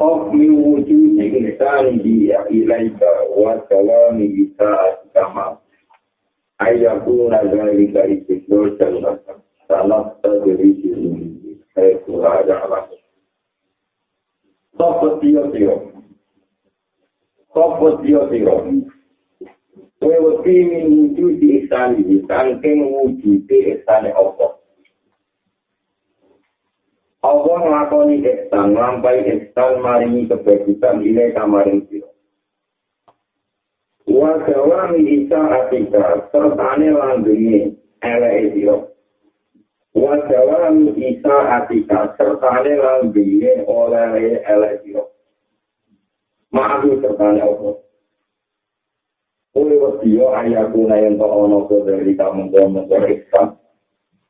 of min wujudi insani ilaika wa salami bisa sama ayakuna zalika istiqlal salam salam tadiri sirumi saya kuraja alam sopa tiyo tiyo sopa tiyo tiyo wewati min wujudi insani insani ken wujudi insani Allah nglakoni ihsan, nglampahi ihsan maringi kebajikan ini kamaring sira. Wa dawami isa atika sertane langgenge eleke sira. Wa dawami isa atika sertane langgenge oleh eleke sira. Maafu sertane Allah. Kowe wedi ayaku nayen to ana dari kamu kamu ihsan.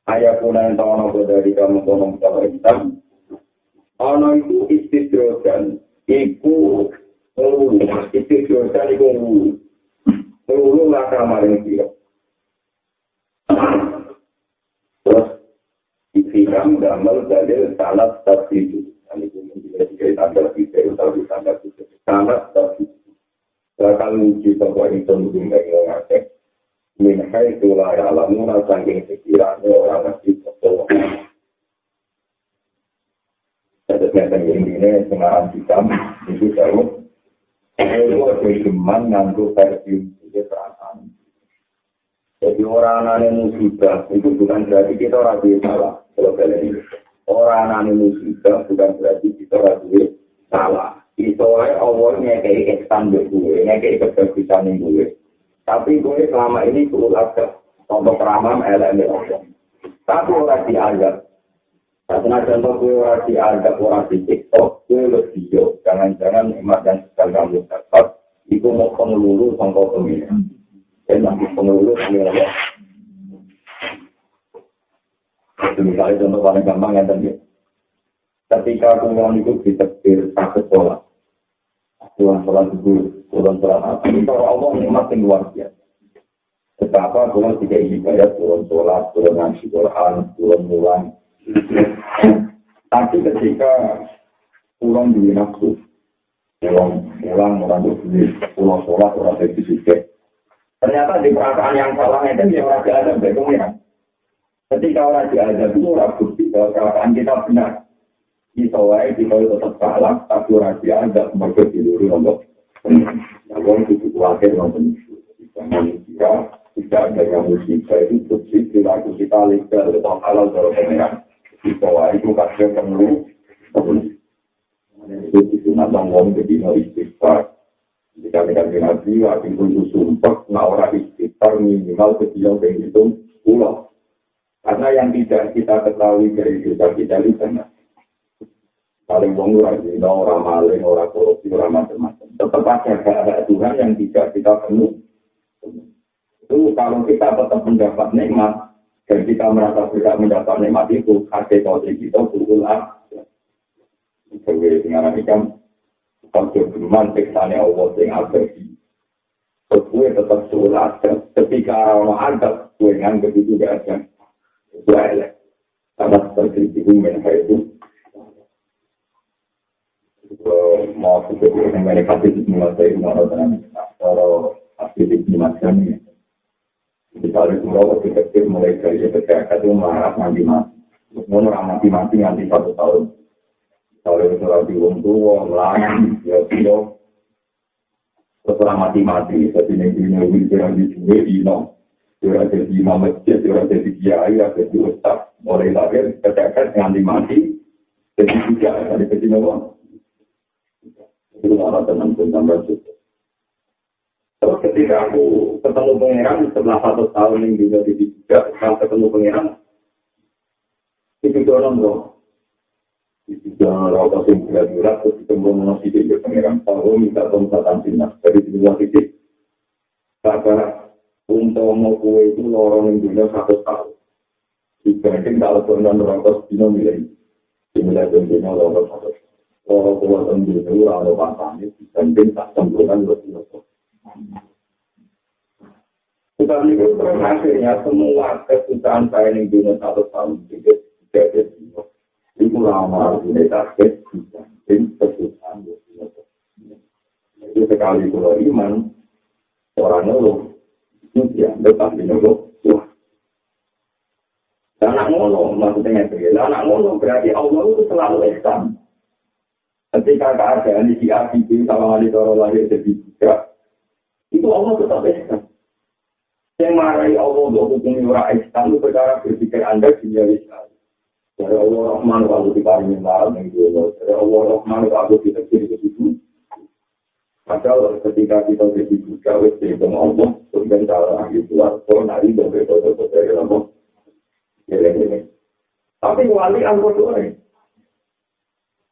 Ayat puna yang tahu nopo dari kamu kono kabar kita. Ono itu istidrojan, iku ngulu, istidrojan iku ngulu. Ngulu lah kamarin dia. Terus, ikhram gamel dalil salat tertidu. Ini pun juga juga tanda kita, atau tanda kita. Salat tertidu. Bakal uji bahwa itu mungkin orang min hai tu la ya lamuna sangking sekiranya orang ngerti betul. Jadi yang ini sekarang hitam itu jauh. Itu ada cuman nganggu versi itu perasaan. Jadi orang aneh musibah itu bukan berarti kita ragu salah. Kalau kalian ini. Orang aneh musibah bukan berarti kita ragu salah. Itu Allah ngekei eksan gue, ngekei kebagusan gue. Tapi gue selama ini berulat ke contoh keramam elek Allah. Tapi orang dianggap. Karena contoh gue orang dianggap orang di TikTok, gue bervideo. Jangan-jangan emak dan sekali kamu dapat, itu mau pengelulu contoh pemilihan. Dan nanti pengelulu pemilihan. Itu misalnya contoh paling gampang yang tadi. Ketika aku itu ditekir sakit sholat. Tuhan sholat dulu. turun sholat apa itu Allah nikmat yang luar biasa. Betapa turun tiga ibadah turun sholat turun ngaji Quran turun mulan tapi ketika pulang di nafsu pulang pulang orang berdiri pulang sholat orang berdiri ternyata di perasaan yang salah itu dia orang ada berkumpulan ketika orang ada itu orang bukti bahwa perasaan kita benar kita wae kita tetap salah tapi orang ada sebagai diri untuk Namun itu khawatir nonton manusia tidak ada yang musibah itu bersih perilaku kita legal atau halal dalam pemerintah di bawah itu kasih perlu itu disunat ngomong jadi no istighfar. Jika mereka nabi wakil itu sumpah nah orang istighfar minimal kecil yang itu pulau karena yang tidak kita ketahui dari kita itu banyak paling wong ora dina ora maling ora korupsi ora macam-macam tetap ada keadaan Tuhan yang tidak kita penuh itu kalau kita tetap mendapat nikmat dan kita merasa tidak mendapat nikmat itu hakikat kita berulang sebagai dengan ikan kalau berman teksane Allah yang abadi terus gue tetap sholat ketika orang ada gue nganggap itu gak ada. Itu elek karena seperti itu mau seperti yang mereka itu menguasai umar dan kalau aktivitas macam ini. Jadi kalau pulau waktu kecil mulai dari PKK itu marah mati mati. Mau mati mati nanti satu tahun. Kalau itu lagi wong tua, melayang, ya sih setelah mati mati. Tapi ini punya wilayah di sini di no. Dia jadi imam masjid, dia jadi kiai, dia jadi ustaz. Mulai lahir, PKK nganti mati. Jadi tiga, dari kecil nopo. Itu orang tenang pun tambah cukup. Terus ketika aku ketemu pangeran setelah satu tahun yang juga di tiga, kalau ketemu pangeran, itu dorong dong. Jangan rokok sing berat-berat terus ditembung nasi di pengiran. Tahu minta sinas. Jadi di luar titik. Kata untuk mau kue itu lorong yang dunia satu tahun. Dibanding kalau pernah rokok dino milih. Dimulai dunia lorong satu Lorong kue dunia itu lalu pasangnya dibanding tak sempurna lebih lebih. Sebab itu akhirnya semua kesusahan saya yang dunia satu tahun. Jadi tidak ada Iku lama ini target dibanding kesusahan Itu sekali kalau iman, itu dianggap pasti. Dan anak ngono, maksudnya ngerti. Anak ngono berarti Allah itu selalu ihsan. Ketika keadaan di ABB sama wali toro lahir jadi juga, itu Allah tetap ihsan. Yang marahi Allah untuk hukum orang ihsan itu perkara berpikir Anda dunia sekali. Dari Allah Rahman kalau diparingi malam yang dulu. Dari Allah Rahman kalau kita kiri ke situ. Padahal ketika kita jadi buka, wes di Allah, kemudian cara lagi keluar, kalau nari dari foto-foto dari Allah. Tapi wali angkot dua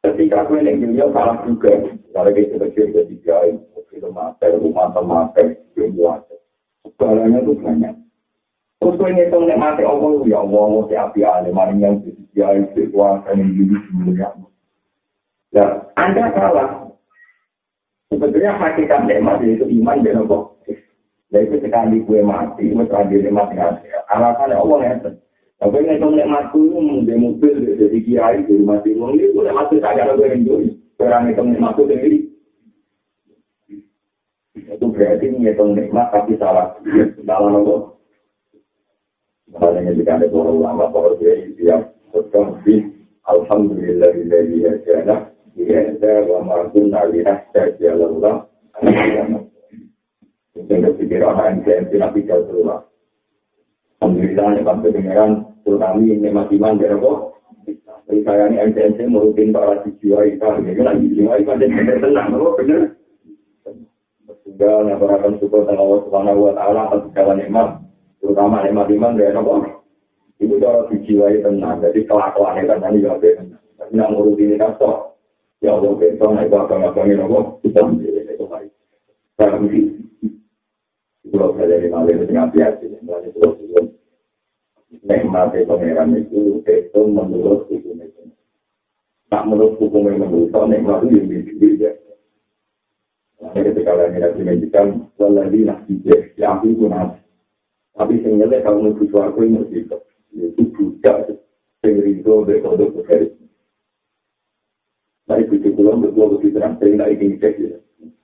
Ketika gue yang dunia kalah juga, kalau kita kecil jadi gay, kita mati, rumah mati, semua. Segalanya itu banyak. Terus gue ngitung mati Allah, ya Allah, mau api ale, maring yang disediai, kekuasaan yang hidup semuanya. Ya, Anda salah. Sebenarnya hakikat nikmat itu iman dan Allah. Jadi ketika di gue mati, gue terakhir mati mati Alasannya Allah ya. Tapi ngitung nikmatku, dia mobil, jadi kiai, jadi mati. Ini gue mati saja, gue rindu. Orang ngitung nikmatku sendiri. Itu berarti ngitung nikmat tapi salah. Dalam Allah. Makanya jika ada para ulama, para kiai siap berkongsi, Alhamdulillah dari hajana, ada wa ma'akun nalirah saja Allah. Mungkin berpikir orang yang tidak bisa. Alhamdulillah, ya Pak Pengeran, terutama ini masih iman dari kok. Tapi saya ini MCMC merutin para dijiwai kita. Ini lagi dijiwai pada yang tenang, apa benar? Sehingga nyatakan syukur dengan Allah Subhanahu wa taala atas segala nikmat terutama nikmat iman dari nopo itu cara dijiwai tenang. Jadi kelakuan itu kan juga tenang. Tapi nak ngurus ini kan sok ya Allah besok naik apa ini nopo kita menjadi itu baik. tapi itu loh saya malam itu nggak biasa mulai itu loh nikmat pangeran itu itu menurut hukum itu tak menurut hukum yang menurut nikmat itu yang beda Nah, ketika lagi nanti menunjukkan, waladhi nasi ya aku pun nasi. Tapi sebenarnya kalau mau butuh aku ini itu itu budak yang rindu berkodok bergaris. Tapi butuh pulang betul betul terang, saya nggak ingin cek ya.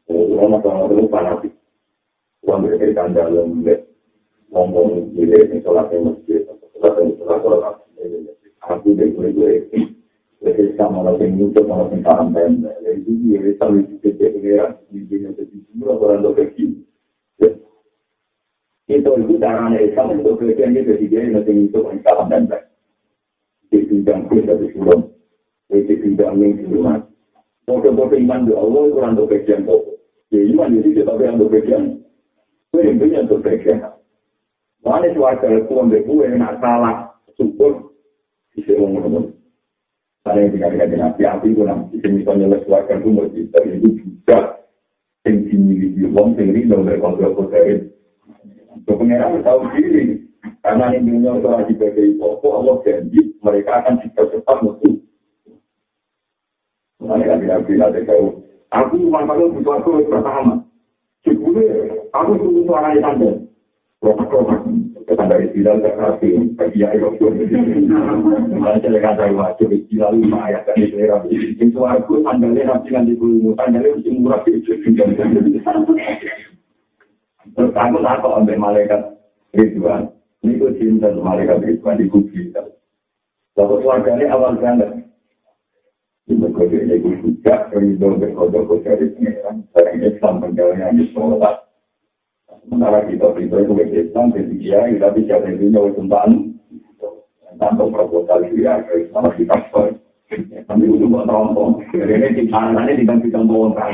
Kalau masalah itu fanatik, uang berkaitan dalam ngomong gile yang sholat yang masjid, sholat yang sholat sholat. Aku dan gue gue Jadi sama lagi nyucuk sama yang paham pendek. Jadi dia bisa lebih kecil pengeran, di sini jadi semua orang dokter itu itu darahnya Islam itu itu jadi dia nanti itu Islam dan baik. Di bidang pun dari sulam, di bidang yang siluman. Foto-foto iman di Allah itu untuk kerjaan foto. Ya iman jadi kita tapi untuk kerjaan. Itu intinya untuk. Mana itu ambil kue salah syukur bisa ngomong-ngomong. Yang nabi api itu nanti itu mau itu juga yang dimiliki pengeran tahu diri. Karena ini dunia itu Allah janji mereka akan cepat-cepat. Mereka bilang-bilang tahu. Aku manfaatnya butuh aku pertama. Sebelumnya, aku tunggu suara yang tanda. Rokat-rokat. Ketan dari bilang ke kasih. Bagi ya, itu. Mereka kata, wajib istilah lima ayat dari selera. Itu aku tandanya nanti nanti dulu. Tandanya mesti murah. Terus aku tak ambil malaikat Ridwan. Ini ku cinta malaikat Ridwan di kubri. Lalu keluarganya awal ganda. Kode ini juga ridho berkodok dari pengeran. Sering Islam penggalannya di sholat. Sementara kita ridho itu ke Islam, jadi dia kita bisa ridhonya oleh tumpahan. Tanpa proposal dia ke Islam kita sholat. Tapi itu buat rompong. Jadi ini di mana ini di tombol kan.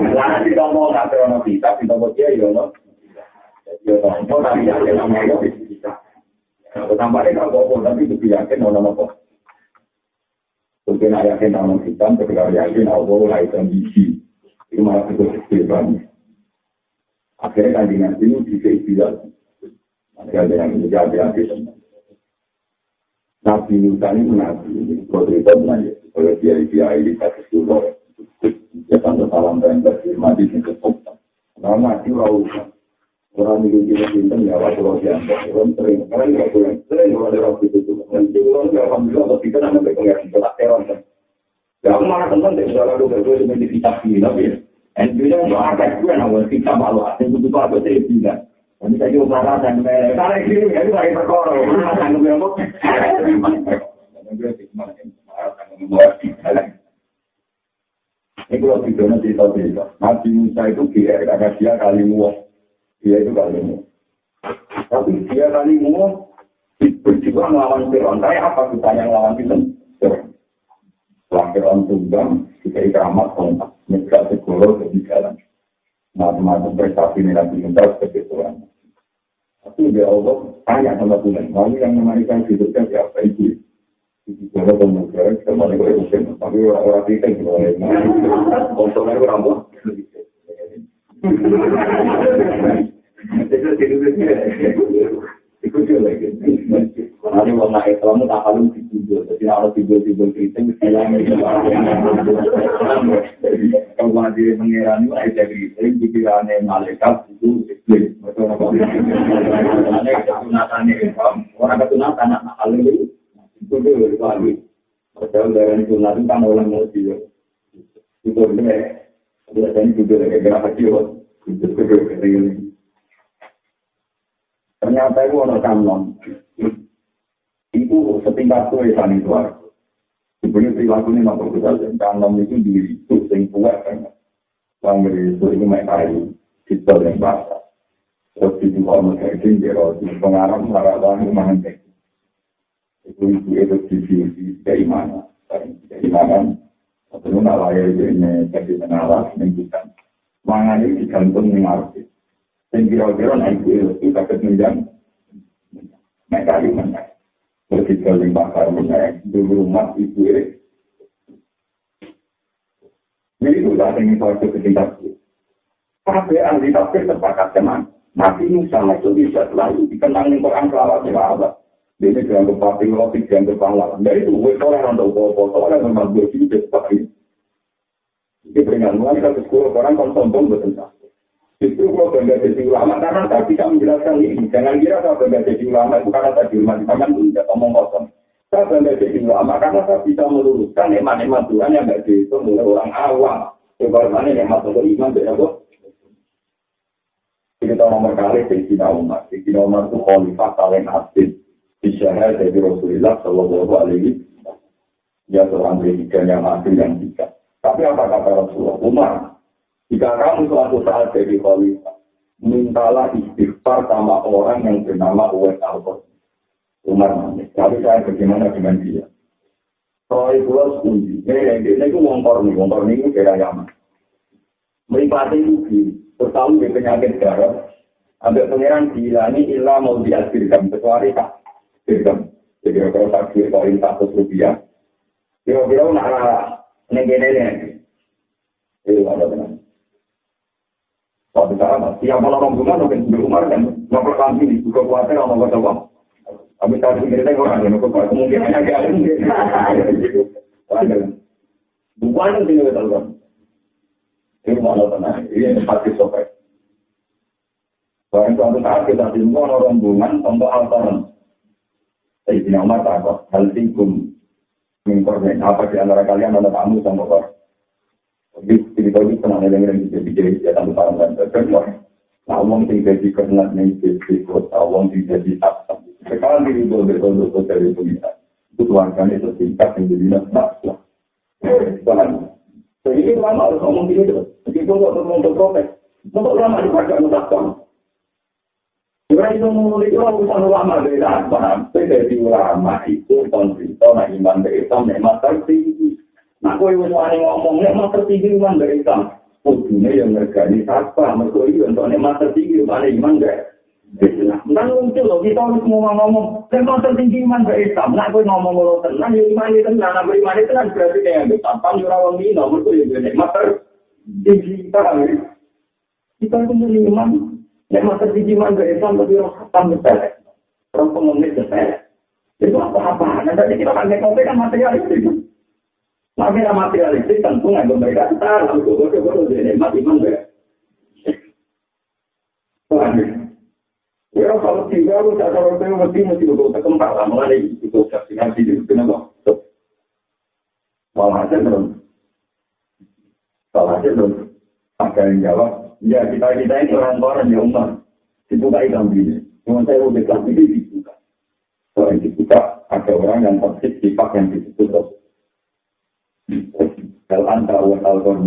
Lalu di tombol kan terus kita di tombol dia ya no. Ya tombol tapi ya nama ya bisa. Kalau tambah ini kalau tapi itu nono nopo. Mungkin ayah yakin tanam hitam, ketika yakin Allah hitam biji. Itu malah cukup kecil banget. Akhirnya kan dengan ini bisa istilah. Ada yang menjadi hati teman. Nabi Musa ini nabi, kalau cerita menanya, kalau dia dia ini kasih suruh, dia tanda salam dan berfirman di sini kesempatan. Nah, mati rauh. Orang itu kita cinta ya waktu lo yang orang sering, karena nggak boleh sering kalau ada waktu itu. Dan itu orang nggak alhamdulillah waktu kita nanti pengen kita teror kan. Ya malah teman deh, kalau lu berdua sebenarnya kita pilih tapi dan juga untuk ada gue namun kita malu asing itu tuh apa sih tidak. Tapi saya juga merasa dan karena ini ya itu lagi perkara, mana tanggung jawab. Ini kalau videonya cerita-cerita, Nabi Musa itu GR, karena dia kali muak. Dia itu kalimu. Tapi dia kalimu berjuang melawan Fir'aun. Kayak apa kita yang melawan kita? Setelah Fir'aun tunggang, kita ikramat kontak. Mereka segoro ke jalan. Macam-macam prestasi ini nanti minta seperti Tuhan. Tapi dia Allah tanya sama Tuhan. Lalu yang memanikan hidupnya siapa itu? Kalau kemudian, kemarin gue mungkin, tapi orang-orang kita juga, kontrolnya gue rambut. Itu itu. Nanti mau naik Islam tak kalau tidur, jadi kalau kita mesti lagi. Kalau mati pangeran itu ada di sini pikirannya malaikat itu iklim. Betul apa? Karena ketunatannya orang ketunatan anak hal itu itu dulu lagi. Padahal dari ketunatan kan orang mau dia. Itu dia. Biasanya juga lagi gerak kecil. Itu juga Ternyata itu ada kanon. Itu setingkat ya saling keluar. Sebenarnya perilaku ini mampu kita kanon itu diri itu sing kuat kan. Bang itu itu main kayu, kita yang basah. Terus itu kalau mereka itu dia pengarah marah itu mana Itu itu itu sisi keimanan, keimanan. Atau nggak lahir ini jadi mengalah menunjukkan. Mangan ini digantung dengan arti. Dan kira-kira naik gue kita ketunjang. Naik kali mana. Berkita lima kali naik. Dulu rumah ibu ini. Jadi itu lah yang suatu kecintaan. Tapi ahli tafsir terpakat teman. Nabi Musa itu bisa selalu dikenang di Quran selawat selawat. Ini dianggap papi roti, dianggap pahlawan. Dari itu, gue soalnya untuk bawa-bawa, soalnya memang gue seperti itu. Ini peringatan, kita ke sekolah, orang kan sombong betul Justru kalau bangga jadi ulama, karena saya bisa menjelaskan ini. Jangan kira saya bangga jadi ulama, itu karena saya di rumah Jangan pun tidak ngomong kosong. Saya bangga jadi ulama, karena saya bisa meluruskan nikmat-nikmat Tuhan yang tidak dihitung oleh orang awam. Sebagaimana nikmat untuk iman, tidak kok. Kita nomor kali Sayyidina Umar. Sayyidina Umar itu khalifah paling aktif. Disyahar dari Rasulullah Sallallahu Alaihi Ya seorang presiden yang adil yang bijak. Tapi apa kata Rasulullah? Umar, jika kamu suatu saat jadi khalifah, mintalah istighfar sama orang yang bernama Uwais al Umar nangis. Tapi saya bagaimana dengan dia? Kalau itu harus uji. Ini ini itu wongkor nih, wongkor nih itu kira Yaman. Meripati uji, tertahu di penyakit darah. Ambil pangeran gila ini ilah mau diasirkan kecuali tak dirgam. Jadi kalau tak kira koin satu rupiah, kira-kira nak negene ini. Itu Tapi cara siapa orang bunga mungkin di rumah kan nomor kami di buka kuasa orang mau coba. Tapi kalau di kita orang yang kok kemungkinan agak ada gitu. Bukan yang tinggal tahu kan. Ini mana tenang, ini pasti sopek. Barang suatu saat kita timbul orang rombongan untuk altaran. Sayyidina Umar takut, hal tingkum mengkorban apa di antara kalian ada tamu sama kor. Jadi cerita itu pernah ada yang jadi jadi kegiatan barang dan terkenal. Nah, uang tinggal di kernet nih jadi kota, uang tinggal di atas. Sekarang di itu betul betul dari pemirsa. Itu tuangkan itu tingkat yang jadi nafsu. Jadi lama harus ngomong terus. Meskipun kok ngomong untuk protes, untuk lama dipakai takon. Jika itu mulai itu urusan ulama dari apa? Dari ulama itu konflik, nah iman dari memang tertinggi. Nah, kowe wis wani ngomong nek mau tertinggi iman dari Islam. Kudune yang ngergani siapa? Mergo iki untuk nek mau tertinggi iman iman gak. Nang muncul loh, kita harus ngomong-ngomong. Dan masa tinggi iman ke Islam, nak gue ngomong lo tenang, ya iman itu tenang, nak iman itu tenang, berarti kayak yang tampang, ya orang ini, nomor itu ya gue nikmat tinggi kita. Kita itu punya iman, nikmat tinggi iman ke Islam, tapi orang khatam sepele. Orang pengemis sepele. Itu apa-apa, nanti kita kan nekotnya kan materialistik. Makanya materialistik tentu nggak mereka kita, lalu gue-gue-gue, nikmat iman ke Ya kalau tiga lu tak tahu itu mesti mesti lu tak kembar lah mulai itu saksikan sih itu kenapa? Malah aja belum. Malah aja belum. Ada yang jawab, ya kita kita ini orang orang di umat dibuka ikan bini. Cuma saya udah kasih di dibuka. Kalau yang dibuka ada orang yang toksik sifat yang Kalau anda awal alkohol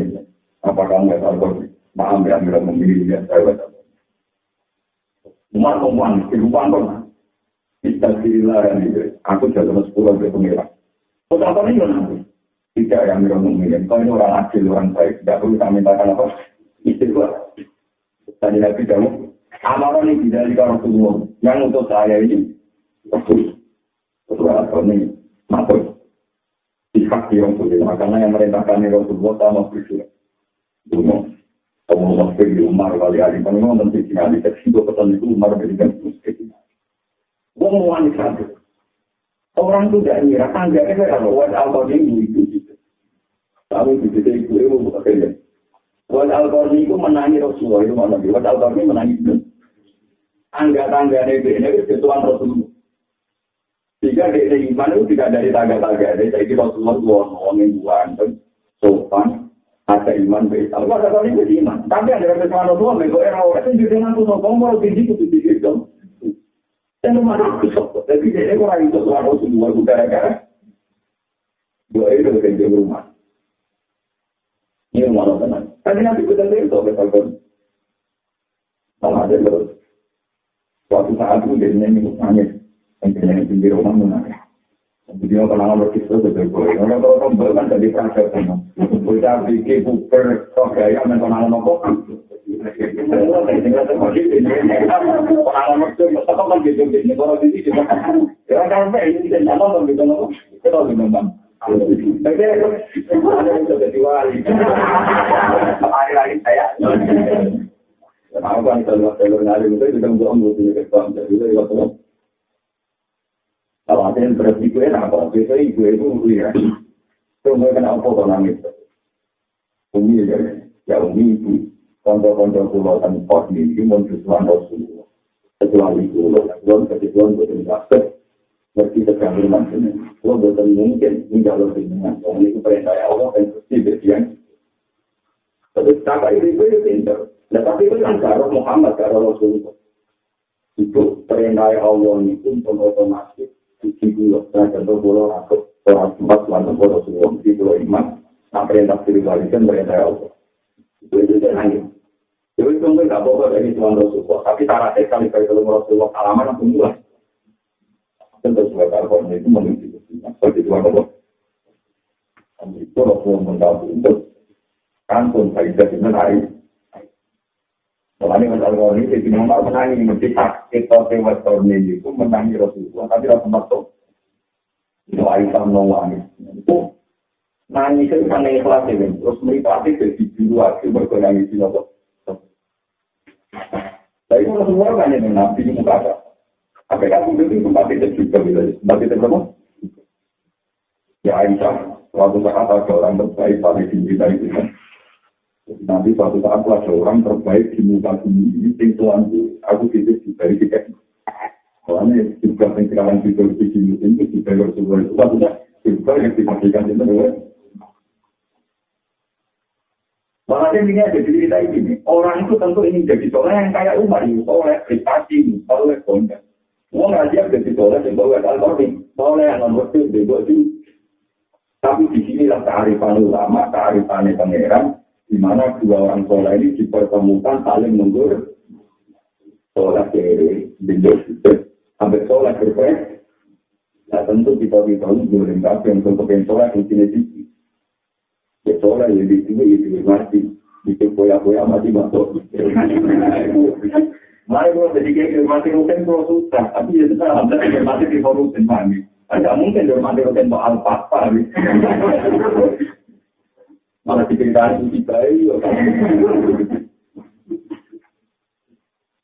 apa kamu awal alkohol? Maaf ya, memilih ya saya Umar ngomong, ibu pantun. Kita dilarang itu. Aku jalan sepuluh ke pengira. Kau tahu ini nanti. Tidak yang ngomong ini. Kau ini orang adil, orang baik. Tidak perlu kami mintakan apa. Istighfar. Tadi Nabi kamu. Amaran ini tidak di Rasulullah. Yang untuk saya ini. Rasul. Rasul ini. Makhluk. Sifat yang sulit. Makanya yang merintahkan Rasulullah sama bersyukur. Bunuh. Kamu masuk di Umar kali hari kan memang nanti tinggal di teksi dua pesan itu Umar berikan musik. Wong wanita itu. Orang itu tidak ngira tangga itu kalau wan alkohol ini itu gitu. Tapi di situ itu itu bukan kerja. Wan alkohol itu menangi Rasulullah itu mana? Wan alkohol ini menangi itu. Angga tangga ini ini itu tuan Rasulullah. Jika di iman itu tidak dari tangga-tangga, dari Rasulullah itu orang yang buan, sopan, ada iman baik. Kalau ada kali itu iman. Tapi ada yang bersama tua, mereka era orang itu juga nanti sombong, mau tinggi itu tinggi dong. Dan mana aku sombong. Tapi dia orang itu tuan Rasulullah itu gara-gara dua itu dengan di rumah. Ini rumah tenang. Tapi nanti kita lihat itu betul Sama ada terus. Suatu saat itu dia nyanyi nangis. Yang dia di rumah. Jadi orang kenal berkisah betul boleh. Orang kalau tombol kan jadi prasar sama. Kita bikin buper kok gaya mengenal nopo. Orang itu tetap kan gitu. Kalau di sini juga. Ya kan ini tidak nyala gitu nopo. Kita lebih memang. Tapi ada yang sudah diwali. Hari lagi saya. Aku kan kalau kalau ngalim itu juga belum butuh kesempatan. Jadi kalau Kalau berarti gue apa? Biasa ibu itu ya. Tunggu kenapa kok nangis? Umi ya, ya umi ibu. Konco-konco pulau dan pos ini mau sesuatu Rasulullah. Kecuali pulau, pulau kecuali bukan basket. Ngerti sedang firman ini. Pulau bukan mungkin tinggal lebih dengan. Orang itu perintah Allah dan pasti berdiam. Tapi kakak itu gue pinter. Nah, tapi itu kan Muhammad, karo Rasulullah. Itu perintah Allah itu pun otomatis suci kula dan contoh kula aku ora sempat lan kula suwun iki kula iman nak perintah diri balikan perintah Allah itu itu nangis jadi itu enggak apa-apa dari Tuhan Rasulullah tapi syarat sekali dari Tuhan Rasulullah alaman aku mulai tentu sebuah karbon itu menuju seperti Tuhan Allah itu Rasulullah mendapat untuk kantun faidah dengan Soalnya masalah ini, jadi nomor menangi, mesti sakit atau tewas tahun ini, itu menangi Rasulullah, tapi rasa masuk. Itu Aisyah nongwani. Itu nangis itu kan ikhlas ini, terus meripati jadi biru lagi, berkenangi di nopo. Tapi kalau semua kan ini, nabi ini muka apa? Apa kamu itu tempat itu juga, tempat itu berapa? Ya Aisyah, waktu saat ada orang terbaik, paling tinggi dari itu Nanti suatu saat ada orang terbaik di muka bumi ini, sing tuan aku titip dari tiket. Soalnya juga yang sekarang di televisi itu juga harus sebuah itu, juga yang dipastikan itu adalah Makanya ini ada cerita ini, orang itu tentu ingin jadi soleh yang kayak Umar, soleh prestasi, soleh konten. Mau ngajar jadi soleh, yang bawa al-Qur'an, soleh yang nomor itu, Tapi di sinilah kearifan ulama, kearifan pangeran, di mana dua orang soleh ini dipertemukan saling menggur. Soleh kiri bindur itu sampai soleh berpek ya tentu kita ini boleh tapi yang untuk yang soleh di sini sih ya soleh ya di sini ya di mati. Itu poya mati masuk Mari kalau jadi kayak mati rutin kalau susah, tapi ya sudah alhamdulillah mati di rutin paham Tidak mungkin dia mati rutin untuk alpapa. Malah diceritain di bayi.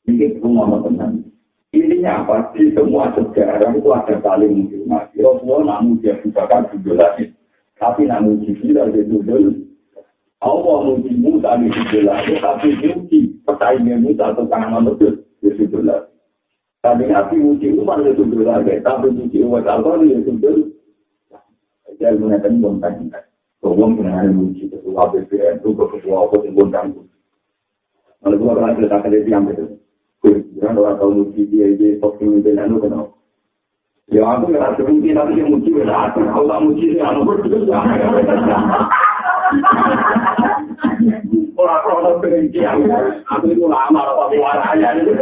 Ini semua tenang. Intinya apa? Di semua sejarah itu ada saling menghormati. Rasulullah namun dia bukakan judul lagi. Tapi namun judul ada judul. Allah muji Musa di judul lagi. Tapi muji pesaingnya Musa atau tangan manusia di judul lagi. Tapi Nabi muji Umar di judul lagi. Tapi muji Umar Allah di. Jadi mengatakan bontang. Tolong dengan muji ketua BPN itu ketua apa yang bontang. Lalu kita akan ceritakan dari yang itu. Kan orang tahu muji dia dia posting itu anu kenal. Ya aku nggak rasa mungkin tapi yang muji ya aku kalau muji sih anu berdua. Orang orang berhenti aku itu lama apa suaranya itu.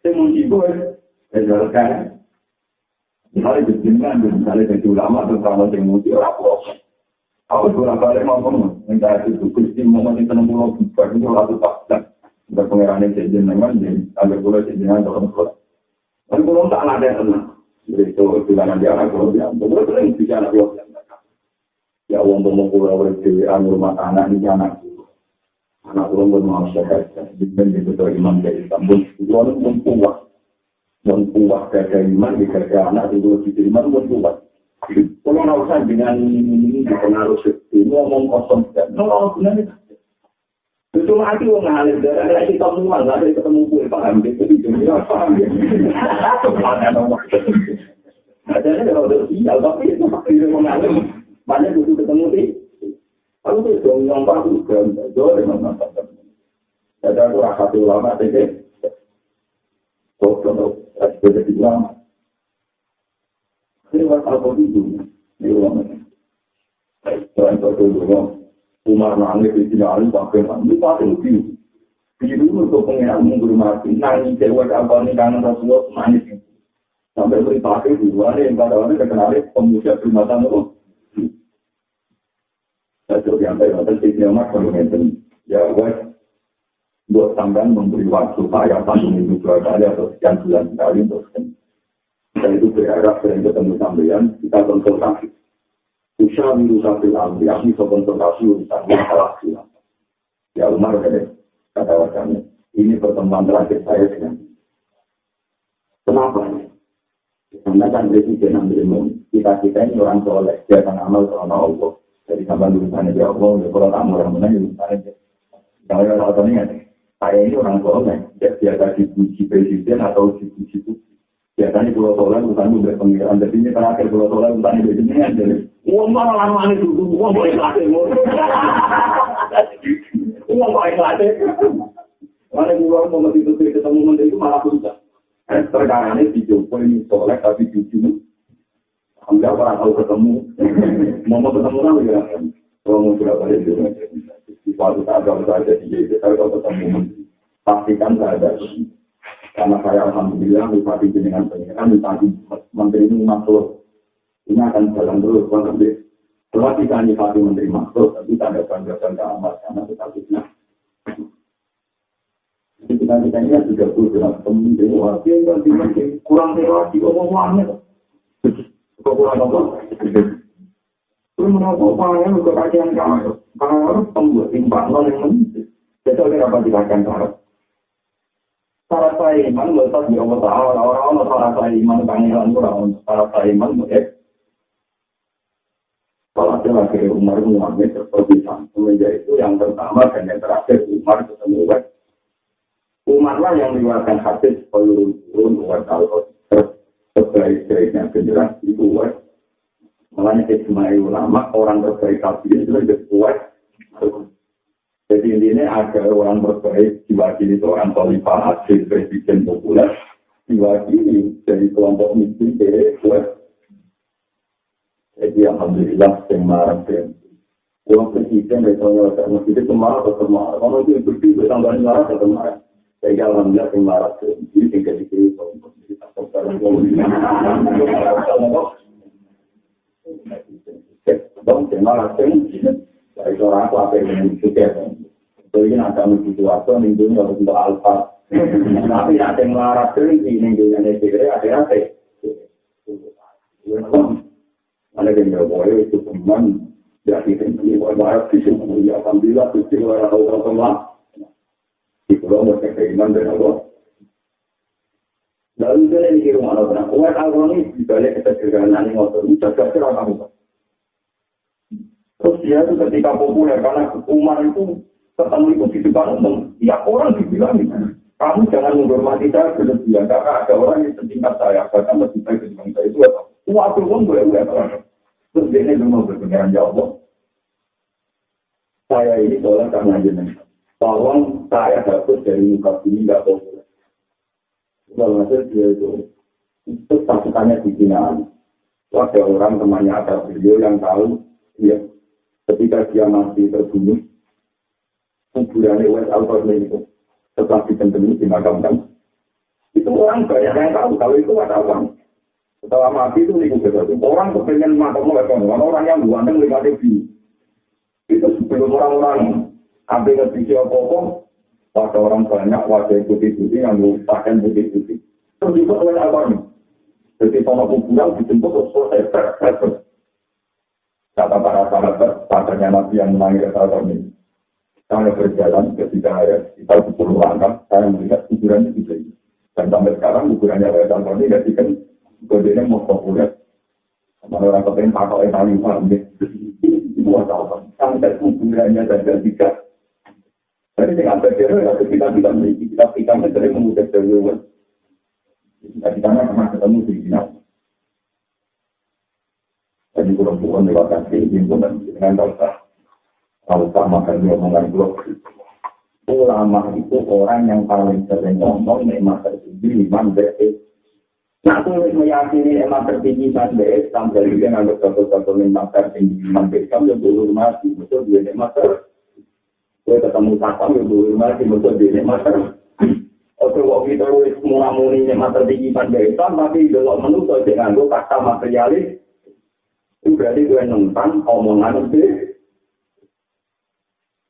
Saya muji gue, ya kan. Misalnya jenengan, misalnya jadi ulama terus kalau yang muji orang proses. Aku bolak balik ngomong, minta itu Gusti mau nanti tenang pulau bukan itu ratu tak Udah pengerannya jajan memang, agak pula jajan dalam sekolah. Dan kalau tak ada tenang, jadi itu bilangan di anak pulau yang betul sering bisa anak pulau. Yang Ya uang ngomong pulau berdiri rumah anak ini anak anak pulau pun mau sehat, jadi itu tuh imam dari Istanbul, itu orang pun kuat, pun kuat dari iman di kerja anak itu di iman pun kuat. Kalau nggak usah dengan ini dipengaruhi, ini ngomong kosong, nol sebenarnya Itu mati wong ngalir darah lagi ketemu mal, lagi ketemu gue paham gitu di dunia paham ya. Ada kalau udah sial tapi itu itu mengalir banyak butuh ketemu sih. Aku tuh dong yang bagus kan, jauh dengan mantap. Ada aku rasa tuh lama tadi. Kok kalau ada jadi waktu itu? Itu Umar nangis di sini alim sampai mandi paling biru. Biru untuk pengiran menghormati. Nangis cewek apa nih karena Rasulullah nangis. Sampai beri pakai dua yang pada orang terkenal pemuda tangga itu. Saya yang saya nonton sih Umar kalau. Ya wes buat sampean memberi waktu saya paling itu dua kali atau sekian bulan sekali untuk dan itu berharap sering ketemu sampean kita konsultasi Usha miru kafil amri, aku bisa konsultasi urusan masalah silam. Ya Umar kata wajahnya, ini pertemuan terakhir saya dengan Kenapa? Karena kan presiden ambil kita kita ini orang soleh, dia akan amal sama Allah. Jadi sama urusannya dia Allah, ya kalau tak orang menang, urusannya Kalau yang ini, saya ini orang soleh, dia biasa dipuji presiden atau dipuji Biasanya pulau soleh, urusan udah pengiran. Jadi ini terakhir pulau soleh, urusan itu jadi Uang mana lama itu dulu, uang boleh kelasnya. Uang boleh kelasnya. Mana uang mau mesti itu ketemu menteri itu malah puncak. Perkara ini dicoba ini soleh tapi jujur. Enggak orang tahu ketemu. Mau ketemu lagi ya. Kalau mau sudah balik juga. Di suatu saat kalau saya jadi kita kalau ketemu. Pastikan saya ada. Karena saya alhamdulillah bupati dengan pengiran tadi menteri ini masuk ini akan jalan terus nanti setelah kita nyifati menteri makhluk tapi tanda banggakan ke amat karena kita fitnah. Jadi kita kita ini juga perlu dengan pemimpin wah dia ganti kurang dewa di omongannya kok kurang apa? Terus menurut upaya untuk kajian kamu, kalau harus pembuat timbang non yang menentu, jadi oleh apa dikatakan syarat. Syarat saya iman, letak di Allah Ta'ala, orang-orang syarat saya iman, pangeran kurang, syarat saya iman, Kalau ada lagi Umar mengalami perpisahan, semenjak itu yang pertama dan yang terakhir Umar ketemu Wes. Umar lah yang mengeluarkan hadis pelurun turun Umar kalau terbaik-baiknya penjelas itu Wes. Makanya ijma ulama orang terbaik kafir itu lebih kuat. Jadi intinya ada orang terbaik diwakili seorang khalifah hasil presiden populer diwakili dari kelompok miskin dari Wes. Jadi alhamdulillah yang marah dan Uang presiden dari tahun yang masih itu marah atau marah. Kalau itu berdiri bertambah marah atau marah. Jadi alhamdulillah yang marah dan ini tinggal di sini kalau untuk kita sekarang mau Dong, yang marah dan dari orang apa yang dengan juga. Jadi ini ada menuju waktu minggu ini untuk alfa Tapi nanti melarat tinggi, ini dia yang dikira, ada-ada. Ada yang nggak boleh itu teman, jadi tinggi, wajar di sini, ya alhamdulillah, kecil, wajar Allah teman. Di pulau mau keiman dan Allah. Lalu dia ini rumah Allah, wajar Allah ini dibalik kesederhanaan ini, waktu itu jaga cerah kamu. Terus dia itu ketika populer, karena umat itu ketemu itu di depan umum, ya orang dibilang kamu jangan menghormati saya berlebihan karena ada orang yang setingkat saya bahkan lebih baik dibanding saya itu apa? Waktu pun boleh boleh Terus dia ini mau berpengiran ya Allah. Saya ini tolong karena jenengan. Tolong saya dapat dari muka bumi nggak boleh. Kalau hasil dia itu itu pasukannya di Cina. Ada orang temannya ada beliau yang tahu, ya, ketika dia masih terbunuh, kuburannya West Alfred itu setelah ditenteni dimakamkan. Itu orang banyak yang tahu kalau itu wartawan. Setelah mati itu niku betul. Orang kepengen makam oleh orang yang buatan lima ribu. Itu sebelum orang-orang ambil ngerti apa-apa, pada orang banyak wajah putih-putih yang pakaian putih-putih. Terus juga oleh nih? Jadi sama kuburan dijemput selesai. Kata para sahabat, padanya Nabi yang menangis ini. Saya berjalan ketika sekitar 10 langkah, saya melihat ukurannya itu ini. Dan sampai sekarang ukurannya ada contoh ini, jadi kan kodenya mau populer. Sama orang kepengen pakai yang paling paham, itu apa? Sampai ukurannya saja tiga. Jadi dengan berjalan, kalau kita tidak memiliki, kita pikirnya dari memudah jalan. Kita kita pernah ketemu di sini. Jadi kurang-kurang lewat kasih, ini dengan dosa. Kalau sama kan omongan blog ulama itu orang yang paling sering ngomong nikmat tertinggi iman BS nah aku meyakini nikmat tertinggi iman BS sampai dia nganggap satu-satu nikmat tertinggi iman BS kamu yang dulu mati betul dia nikmat ter gue ketemu sakam yang dulu mati betul dia nikmat ter Oke, waktu kita wis muni nikmat tertinggi iman BS tapi delok menutup dengan gue kata materialis. Itu berarti gue nentang omongan BS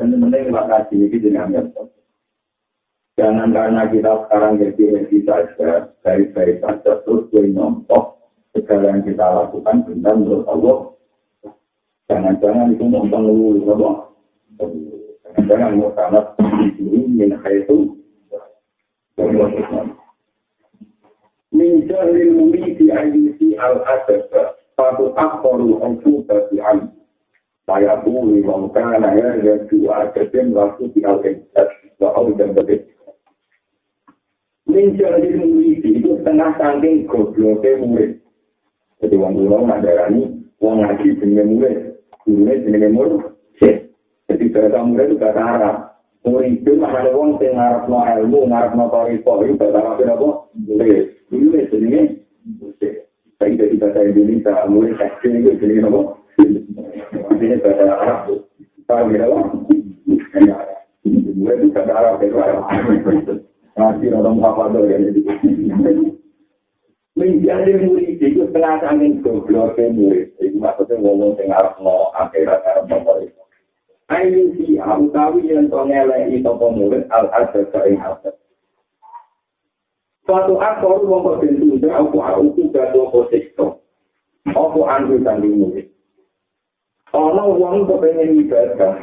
orang. Bukan penting makasih ini dengan Jangan karena kita sekarang jadi saja, baik-baik saja, terus gue nonton segala yang kita lakukan benar menurut Allah. Jangan-jangan itu nonton dulu, apa? Jangan-jangan mau sangat dulu min itu. Min jahil mumi di ayusi al-adab, satu akhoru al-fuqa bagi alim. Saya pun mengatakan ya ya dua kejadian waktu di Al-Qaeda bahwa dan berbeda. Menjadi murid itu setengah saking gobloknya murid. Jadi orang dulu ngajarani orang ngaji dengan murid, gurunya dengan murid. Jadi bahasa murid itu bahasa Arab. Murid itu ada orang yang ngarap no ilmu, ngarap no itu bahasa Arab itu apa? Murid. Murid jenenge murid. Tapi dari bahasa Indonesia, murid kecil itu jenenge apa? Ini bahasa Arab. Tahu ya? Gue itu bahasa Arab, ya, Nanti orang apa tuh ya, Menjadi murid itu setengah angin goblok murid. Itu maksudnya ngomong yang Arab no akhirat Arab no Ayo si utawi yang tongelai itu murid al-adab sering adab. Suatu aktor wong kok bentuk aku aku gado posisito. Aku andu sanding murid. Ono wong kepengen ibadah.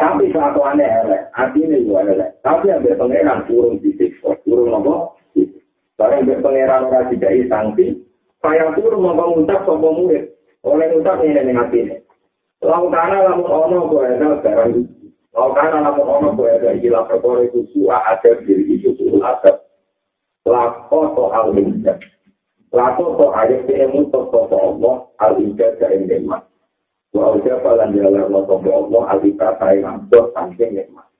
Tapi kelakuannya elek, artinya juga elek. Tapi yang berpengeran turun di siksa, turun apa? Barang berpengeran orang tidak sanksi, saya turun mau ngucap sama murid. Oleh ngucap ini dengan hati ini. Lautana lamun ono goeda barang Lautana lamun ono goeda gila perkara itu suah ada diri itu suah ada. Lako to al-injad. Lako to ayat ini mutok to Allah al-injad dari nikmat. Wa uja falan jalan lo sobo Allah alika saya ngambil saking nikmat.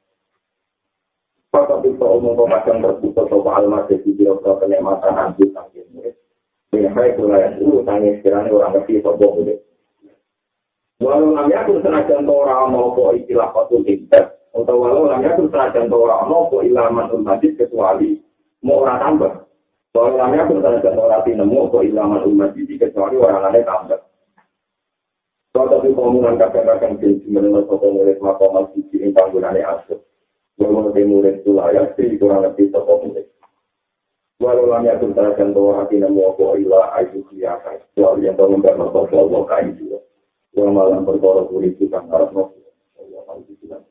Fakot itu umum pemadam terputus sopa almat jadi biro-biro kenikmatan anjir sanggir murid. Ya, saya mulai dulu tanya sekiranya orang ngerti sopa murid. Walau namanya pun senajan orang mau kok istilah kotul tidak. Atau walau namanya pun senajan orang mau kok ilaman umadis kecuali mau orang tambah. Walau namanya pun senajan orang tinemu kok ilaman umadis kecuali orang lain tambah. Kalau tapi komunan kakak-kakak jenis menurut sopa murid makomal sisi ini tanggungannya asuh. Walau di murid itu layak, sih kurang lebih toko murid. Walau lamanya pun terjadi bahwa hati namu apa ilah ayu kelihatan. Soal yang tahu enggak nopo Allah kain juga. Walau malam berkorok murid itu kan harus nopo. Allah kain juga.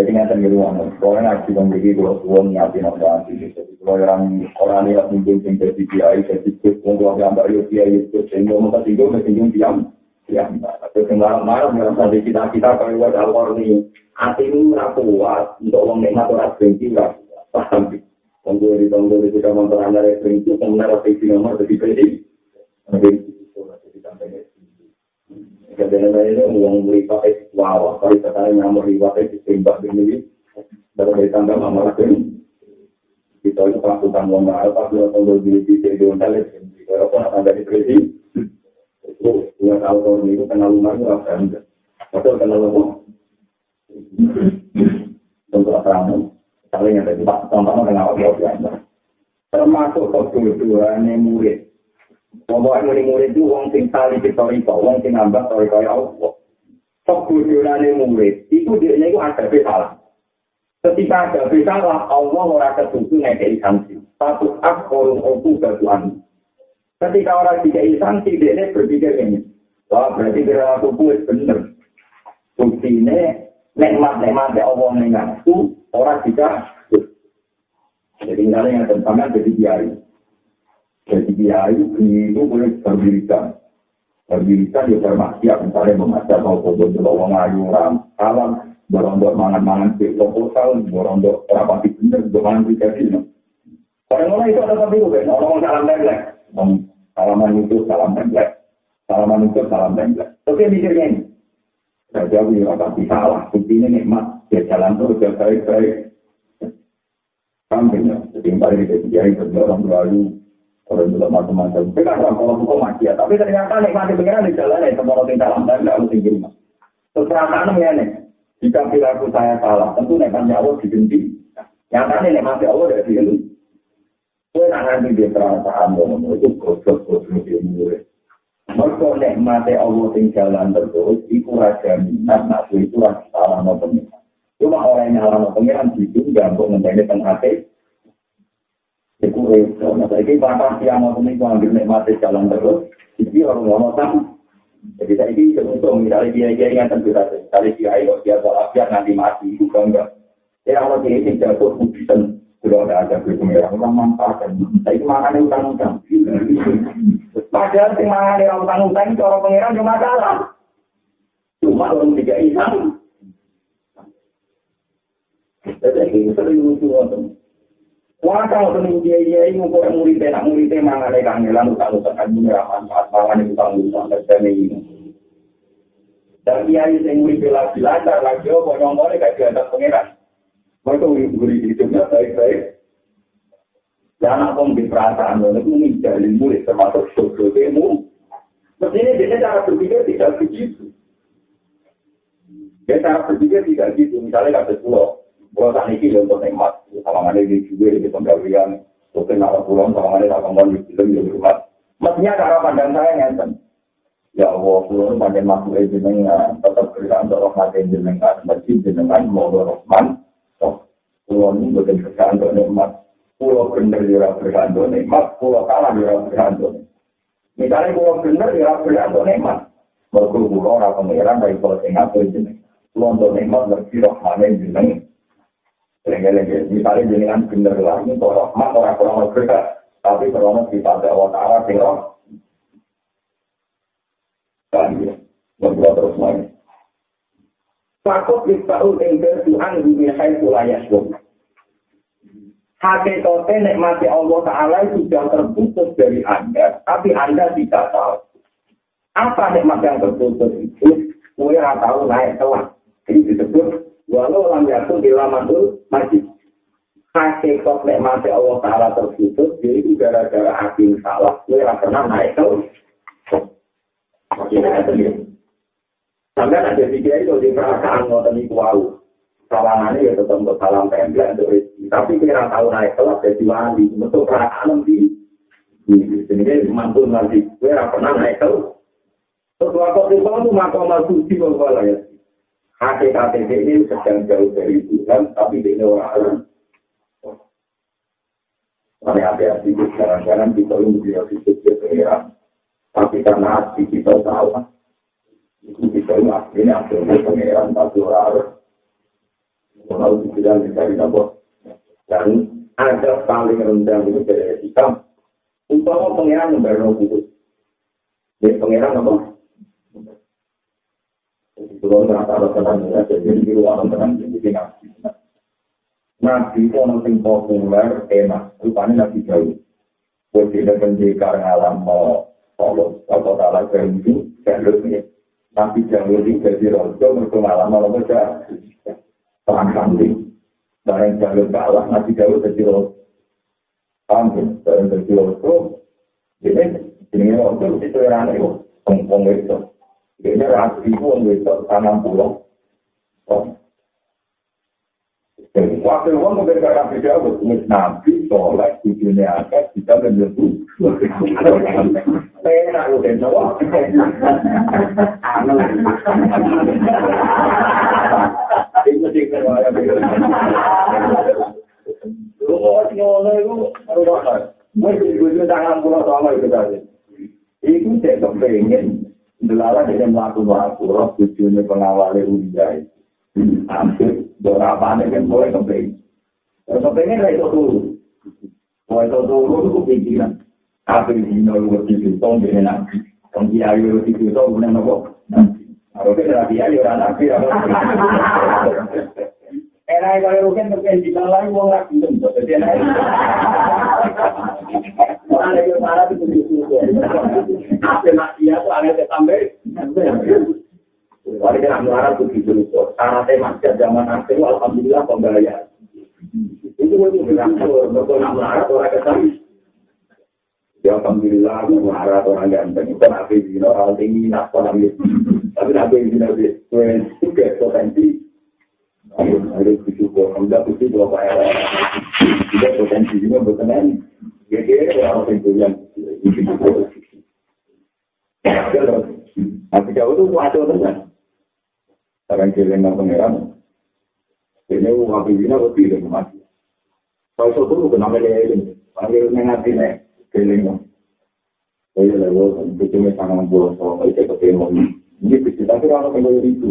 Jadi nggak tentu ruang. Kalau ngaji memiliki kalau suwon nyati nopo hati. Jadi kalau orang orang yang mungkin yang jadi kiai, jadi kus, untuk gambar yuk kiai itu, sehingga mau tinggal, tinggal diam. Ya, tapi kemarin-malam merasa di kita-kita kalau ada al-Qurni, hati ini rapu kuat, untuk orang nikmat orang berhenti, paham. Tunggu di tunggu di sudah motor anda dari berhenti, kemudian rasa isi nomor jadi berhenti. Jadi, jadi sampai Kadang-kadang ini uang beli pakai wow, kalau kita nyamur di pakai ditembak begini, baru dari tangga mama lagi. Kita itu pasukan uang mahal, tapi tunggu di di di di di kalau pun ada di berhenti. itu yang tahu itu kenal rumah itu apa enggak atau kenal rumah. Untuk kamu saling ada di pak contohnya kenal apa biasa termasuk kebutuhannya murid Pokoknya murid-murid itu wong sing tali historika, wong sing nambah historika ya Allah. Kebutuhannya murid, itu dia itu ada salah. Ketika ada salah, Allah ora ketutup ngekei sanksi. Satu akhorun oku batuan. Ketika orang tidak sanksi, dia berpikir ini. Wah, berarti kira aku kuat bener. Bukti ini, nikmat-nikmat ya Allah mengaku, orang tidak. Jadi misalnya yang tentangnya jadi kiai. Kiai itu boleh berdirikan. Berdirikan ya bermaksiat, misalnya membaca mau kubur di bawah ngayu, ram, salam, borong-borong mangan-mangan di proposal, borong-borong rapati bener, borong pribadi. Orang-orang itu ada tapi bukan, orang-orang salam lelek. Salaman itu salam template. Salaman itu salam template. Oke mikirnya ini. Saya jauh ya pasti salah. Buktinya nikmat. Dia jalan terus ya baik-baik. Sampai ya. Jadi paling kita dijahit orang lalu. Orang juga macam-macam. Kita kan kalau hukum mati ya. Tapi ternyata nikmati pengiran di jalan ya. Semua orang salam template harus tinggi rumah. Terus perasaan ya nih. Jika perilaku saya salah, tentu nikmatnya Allah dibenci. Yang tadi nikmatnya Allah dari diri. Kue nak nanti dia perasaan ngono itu goblok-goblok dia murid. Mereka nikmati Allah sing jalan terus, itu raja minat, nak itu raja salah no. Cuma orang yang salah no pengiran ditunggang untuk ngenteni tengah hati. Iku repot. Nah, saya ini batas yang mau itu ambil nikmati jalan terus, jadi orang ngono sama. Jadi saya ini untung, misalnya dia-dia yang tentu saja. Misalnya dia ayo, dia sholat, dia nanti mati, bukan enggak. Ya Allah, dia ini jatuh, bisa Kalau ada ada berpengira, orang manfaatkan. Tapi makanya utang-utang. Padahal si makanya utang-utang itu orang pengiran cuma masalah. Cuma orang tiga isang. Jadi ini sering lucu kalau temen dia dia ini mau murid nak murid mangan ada kangelan utang-utang kan punya manfaat mangan utang-utang dan ini. Dan dia yang murid lagi lancar lagi, oh, ngomong kayak dia ada pengiran. Mereka beri hidupnya baik-baik. Dan apa di perasaan itu menjadi murid termasuk sosial demo. Mestinya dia cara berpikir tidak begitu. Dia cara berpikir tidak begitu. Misalnya kata pulau, pulau tak niki untuk nikmat. Sama ada di juga di penggawian. Mungkin nama pulau sama ada tak kembali di film di rumah. Mestinya cara pandang saya ngenten. Ya Allah, pulau pandang masuk jenengan, tetap berikan untuk rahmat jenengan, masjid jenengan, mau rahman, pulau ini bukan bergantung nikmat. Pulau bener juga bergantung nikmat. Pulau kalah juga bergantung. Misalnya pulau bener juga bergantung nikmat. Mereka pulau orang pengiran dari pulau Singapura ini. Pulau untuk nikmat berarti rohmane jeneng. Lengge-lengge. Misalnya jenengan bener lagi, kalau rohmat orang kurang berkat. Tapi kalau kita ada Allah Ta'ala, tinggal. Dan ya, berbuat terus lagi. Fakut diktaul engkel Tuhan di hai pulayas bom. Hakikatnya nikmati Allah Ta'ala sudah terputus dari Anda, tapi Anda tidak tahu. Apa nikmat yang terputus itu? Kue tahu naik kelas. Ini disebut Walau lam yakun ilamanul majid. Hakikat nikmat Allah Ta'ala terputus, jadi itu gara-gara hati salah, gue gak pernah naik ke Sampai ada tiga itu di perasaan ngoten iku wau. Salamane ya tetep untuk salam template untuk rezeki. Tapi kira tahu naik kelas jadi wali, untuk perasaan di di sini mantul nanti. Gue pernah naik kelas. Terus waktu itu itu makom suci malah ya. Hakikat ini sedang jauh dari Tuhan, tapi ini orang Mari hati-hati, kadang-kadang kita ini tidak disebut pengiran. Tapi karena hati kita tahu, itu kita ini akhirnya akhirnya pengiran, tapi orang Kalau tidak dicari nabok. Dan ada paling rendah itu dari kita. Umpama pengiran yang baru putus. Jadi pengiran apa? Kalau merasa ada tenang, jadi di luar tenang, jadi nabi. Nabi itu orang yang populer, enak. Rupanya nabi jauh. Buat tidak pendekar ngalam mau kalau salah itu jalur ini. Nabi jauh di jadi rojo, mereka ngalam mau baca perang kambing. Barang jalur kalah, nabi jauh jadi rojo. Kambing, barang jadi rojo. Jadi, ini rojo itu yang aneh, pengpong itu. Ini rapi itu, orang itu, tanam pulau. Wakil wong mungkin gak nabi jawab, mis nabi, sholat, di dunia atas, kita menyebut. Enak lu kan, coba. Itu sih keluarga. Lu mau ngono itu, rumah kan. Mesti gue tangan pulau sama itu tadi. Iku saya kepengen, Delala dia melakukan waktu, roh tujuannya pengawalnya ujai. Hampir berapa nih kan boleh keping. Kepingnya lah itu dulu. Mau itu dulu itu kepikiran. Apa di sini lu buat itu tong dengan nabi. Tong dia ayu itu tong guna nopo. Kalau kita nabi ayu orang nabi. Enak kalau rugen terkait di dalam mau nggak belum. Jadi enak. Orang yang ada alhamdulillah pembayar. Itu nak orang ketemu. Ya alhamdulillah, melarat orang ganteng. Nabi zina, orang tinggi, nak. Tapi nabi zina, itu potensi. Ayo bersyukur. Alhamdulillah, bersyukur. Juga potensi juga berkenan. Tapi jauh itu wajar teman. Sekarang kelengan pangeran. Ini uang pimpinan lebih dari mati. Kalau itu tuh kenapa dia ini? Panggil mengati nih, kelengan. Oh iya lah, gue kan cuma tangan bolos sama itu ketemu. Ini bisa tapi orang kembali itu.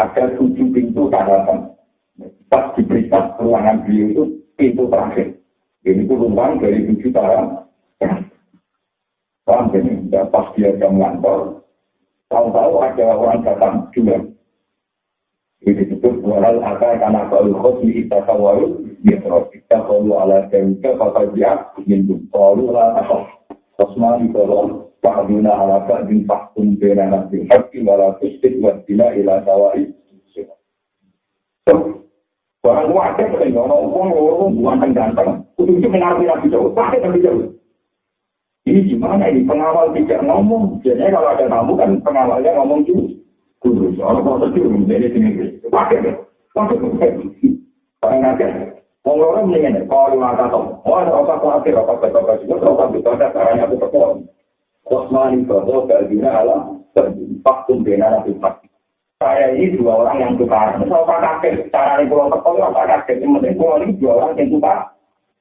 ada tujuh pintu daratan. Pas diperiksa ruangan beliau itu pintu terakhir. Ini itu ruang dari tujuh daratan. Paham ini? Pas dia jam ngantor, tahu-tahu ada orang datang juga Ini disebut walal akal karena kalau khosmi kita kawaru mitro kita kalau ala temika kata dia minum kalau khosma itu loh Fa'aduna ala ba'din fahkum bina nabi haqi wala tustik wadina ila tawari Orang wadah kan, orang orang bukan ganteng. Kudu itu mengerti nabi jauh, pakai nabi jauh. Ini gimana ini pengawal tidak ngomong? Biasanya kalau ada tamu kan pengawalnya ngomong juga. Kudus, orang mau terjun, menjadi sini. Pakai deh, pakai deh. Pakai nanti, orang mendingan, kalau lima kata, oh ada apa khawatir, apa betul betul juga, apa betul ada caranya aku perform. Kosmani bahwa galdina alam, faktum bina nabi fakti. Saya ini dua orang yang tukar. Misal Pak Kakek, cara ini pulau tekol, Pak Kakek. Yang penting pulau ini dua orang yang tukar.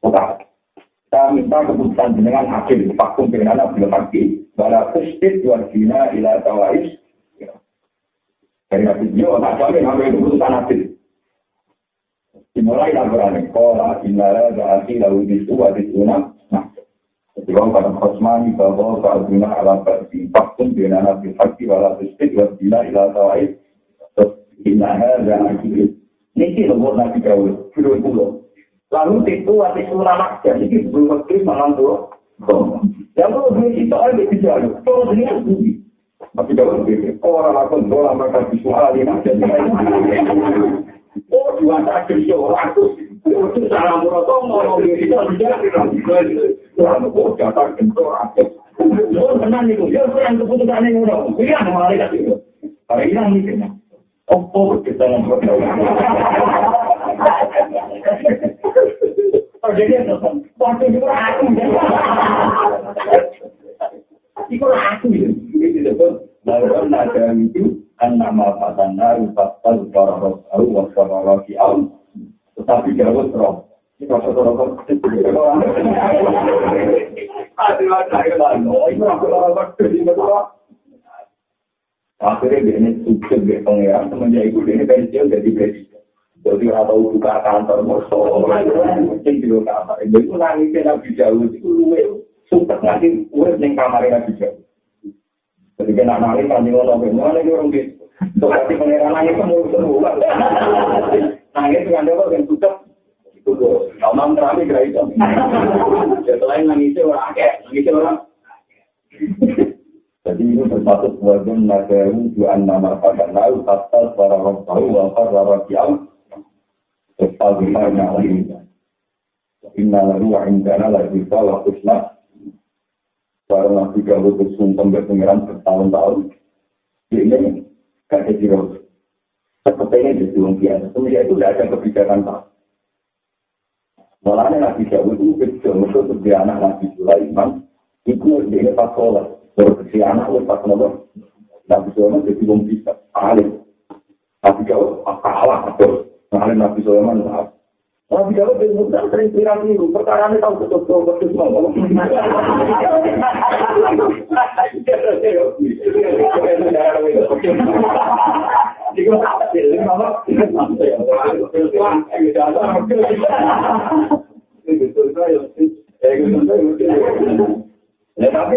Tukar. Saya minta keputusan dengan hakim, faktum bina nabi fakti. Bala kustit, dua dina ila tawais, dari nabi dia tak jamin itu keputusan nabi Dimulai laporan sekolah, inara, berarti lalu disu, hadis unang. Ketika pada khosmani bahwa Fa'aduna ala ba'di Faktun bina nabi fakti wala tustik wa bila ila tawaid Terus inara dan akhir Ini lembut nabi kawul, video pulau Lalu tipu hati ulama jadi belum ngerti malam tuh Yang perlu duit itu ada di jalan, kalau ini kan duit Tapi kalau orang akan dolar mereka visual ini Oh, dua tak kerja orang tu. Itu cara murah tu mau kita tidak Lalu kok jatah kentor aku. Oh, tenang itu. Ya, yang keputusan ini murah. Iya, malaikat itu. Hari ini Oh, kita ngobrol. Oh, itu. Itu. Itu itu wasara fi au tetapi jauh kita rokok Akhirnya dia sukses di pengeran, semenjak itu dia pensiun jadi presiden. Jadi orang tahu buka kantor, musuh, mungkin juga kamar. Jadi itu nangisnya Nabi Jauh, itu lu sukses ngasih urut di kamarnya Nabi Jauh. Jadi kena nangis kan di ngono, mana ini orang gitu. Soalnya pengiran nangis kan mau semua. Nangis dengan dia yang tutup. Itu kira itu. Jadi ini bersatu sebagian nagaru juan nama pada lalu kata para orang tahu wafat para kiam. Kita yang lain. Inna lalu wa indana lagi salah kusna Para nabi kalau bersumpah berpengiran bertahun-tahun. Ini kakek jiro. Sepertinya di dunia itu tidak ada kebijakan tak. Malahnya Nabi Dawud itu kecil, itu sebagai anak Nabi Sulaiman, itu dia pas sholat. Terus si anak itu pas sholat. Nabi Sulaiman jadi belum bisa. Alim. Nabi Dawud kalah terus. Alim Nabi Sulaiman maaf. Nabi Dawud bin Musa sering pirang itu, perkara ini tahu betul betul betul tapi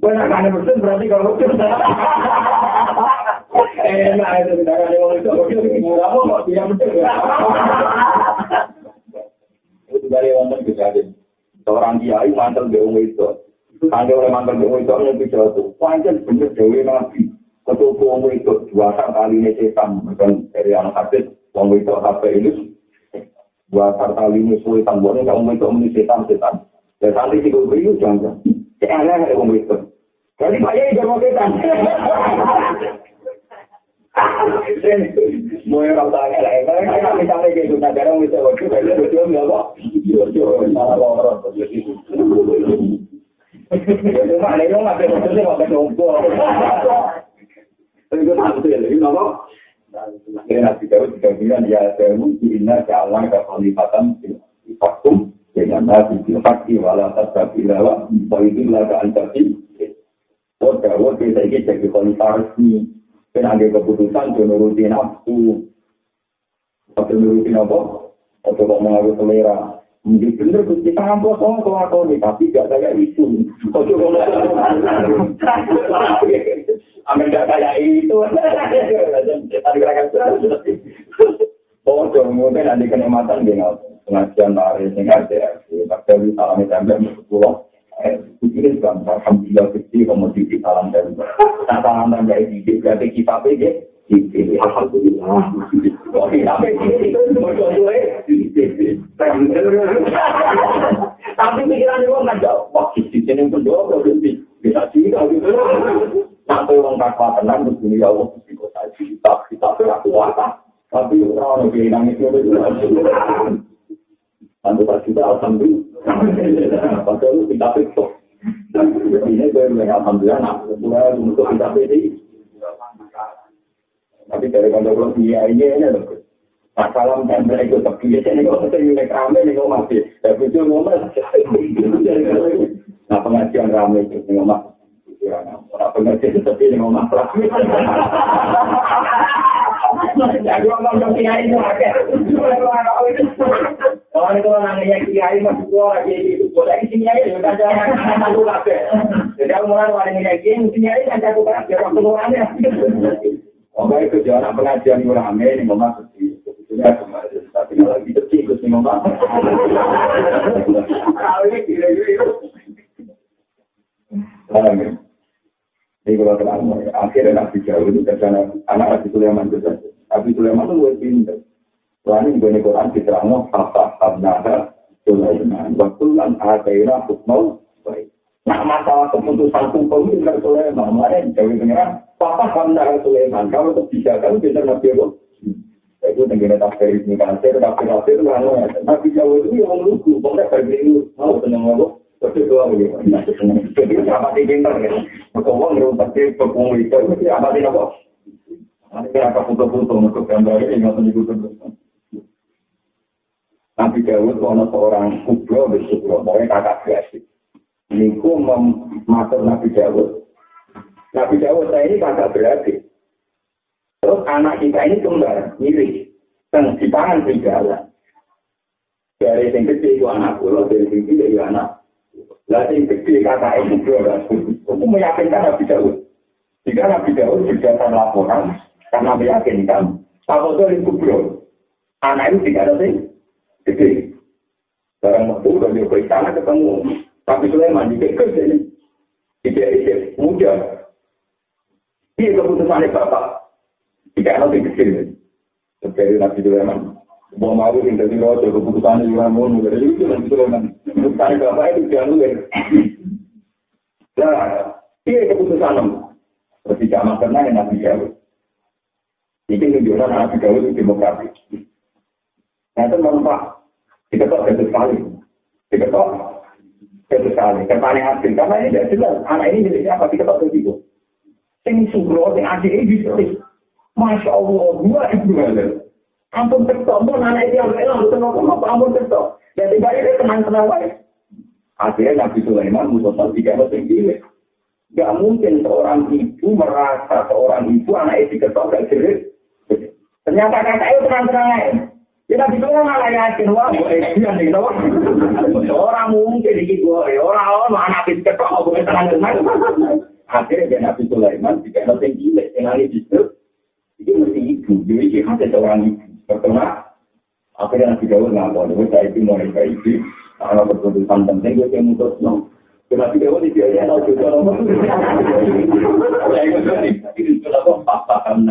banyak kan betul berarti kalau. Eh, itu dari wonten kejadian. Seorang kiai mantel dewa itu. Ada orang mantel dewa itu yang bisa itu. Panjang bener dewa nabi. Ketua wong itu dua kali ini setan. Bukan dari anak hadis. Wong itu apa ini? Dua kali ini sulit tambahnya. Wong itu ini setan setan. Dan saat itu gue beri jangan. Kayak aneh wong itu. Jadi Pak Yai jangan setan. Mau yang kau tanya lah, kalau kita misalnya gitu, negara bisa waktu itu betul nggak kok? Betul, malah lorot. Cuma ada yang nggak betul sih nggak betul. Itu ya, ini kok? Akhirnya Nabi Dawud juga bilang, ya Dawud, inna ja'alna kekalifatan fakum dengan Nabi Bilfakti wala tasbabi lawa, bahwa itu laga antasi. Oh Dawud, kita ini jadi khalifah resmi. Dan ada keputusan, dia nuruti nafsu. Atau nuruti apa? Atau kok mengaku selera. Mungkin bener, kita ngampus orang tua kau nih, tapi gak kayak itu. Kau coba Amin gak kayak itu. Oh, cuma mungkin ada kenikmatan dengan pengajian lari, dengan ada. Tapi salamnya sampai sepuluh. Ini juga alhamdulillah kecil komoditi salam dan nah salam dan didik berarti kita pergi alhamdulillah oh kita pergi tapi pikiran itu nggak jauh wah didik ini pun jauh berhenti bisa sih kalau gitu sampai orang takwa tenang terus ini ya Allah mesti kota kita kita berlaku kuasa tapi orang Tentu tak kita alhamdulillah. Padahal kita pikir. Ini gue bilang alhamdulillah, nah, mulai untuk kita pilih. Tapi dari kantor dia ini aja loh. Masalah dan mereka terpilih, ini kok saya yulek rame, ini kok masih. Tapi itu ngomong, nah pengajian rame ini ngomong. Orang pengajian tapi ini ngomong. Kiai itu itu itu di jangan itu jangan pengajian yang rame ini mama sedih. Sebetulnya kemarin tapi lagi sedih terus nih mama. Kalau ini kira-kira Ini kalau terang, akhirnya Nabi Jauh itu karena anak Nabi Sulaiman itu saja. Nabi Sulaiman itu lebih pintar. Soalnya di banyak Quran diterangnya, Papa Abnada Sulaiman. Waktu lan Akhirnya Hukmau baik. Nah masalah keputusan hukum itu kan Sulaiman. Makanya Jauh pengiran, Papa Abnada Sulaiman. Kalau kebijakan bisa Nabi Jauh. Itu tenggine tafsir ini kan, saya tafsir tafsir itu kan, Nabi Jauh itu yang menunggu, pokoknya bagi itu, mau tenang ngomong, Terus doa begitu. Jadi apa sih pintar ya? Maka di pekung itu, itu apa sih apa? Nanti akan foto-foto untuk gambar ini nggak perlu ikut Nabi Dawud ada seorang kubro di kubro, pokoknya kakak biasa. Niku mematur Nabi Dawud. Nabi Dawud saya ini kakak beradik. Terus anak kita ini kembar, mirip. Dan di tangan serigala. Dari yang kecil itu anak pulau, dari yang kecil itu anak Lalu yang gede kata itu juga Aku meyakinkan Nabi Daud. Jika Nabi Daud berdasar laporan, karena meyakinkan, Apa itu yang kubro? Anak itu tidak ada sih. Gede. Barang waktu udah di sana ketemu. Tapi Sulaiman di kerja ini. Tidak ada muda. Ini keputusannya Bapak. Tidak ada yang kecil. Seperti Nabi Sulaiman. Mau mau yang tadi rojo keputusan juga mau nggak ada itu kan Sulaiman. Keputusan bapak itu jangan. Nah, ini keputusan om. Seperti zaman pernah yang nabi Dawud. Ini menunjukkan nabi Dawud itu demokratis. Nah, itu nampak. Diketok satu sekali. Diketok satu sekali. Kepaling hasil. Karena ini tidak jelas. Anak ini miliknya apa? Diketok satu itu. Yang sugro, yang adik ini bisa. Masya Allah, dua ibu ada. Ampun kerto, pun anak itu yang elang, nopo ampun kerto. Jadi balik dia tenang-tenang wae. Akhirnya Nabi Sulaiman musuh tiga mesin gile. Gak mungkin seorang ibu merasa seorang ibu anak itu diketok gak jerit. Ternyata kakak itu tenang-tenang wae. Ya Nabi Sulaiman malah yakin, wah, dia nih, tau. Orang mungkin di gue, orang-orang anak itu diketok, mau gue tenang-tenang. Akhirnya dia Nabi Sulaiman tiga mesin gile. Yang justru, itu mesti ibu. Jadi ada seorang ibu. Pertama, akhirnya Nabi Dawud ngapon, gue saya itu mulai kayak itu, karena keputusan penting gue yang mutus no. Nabi Dawud itu ya, tau juga nomor. Saya itu itu sudah kok paham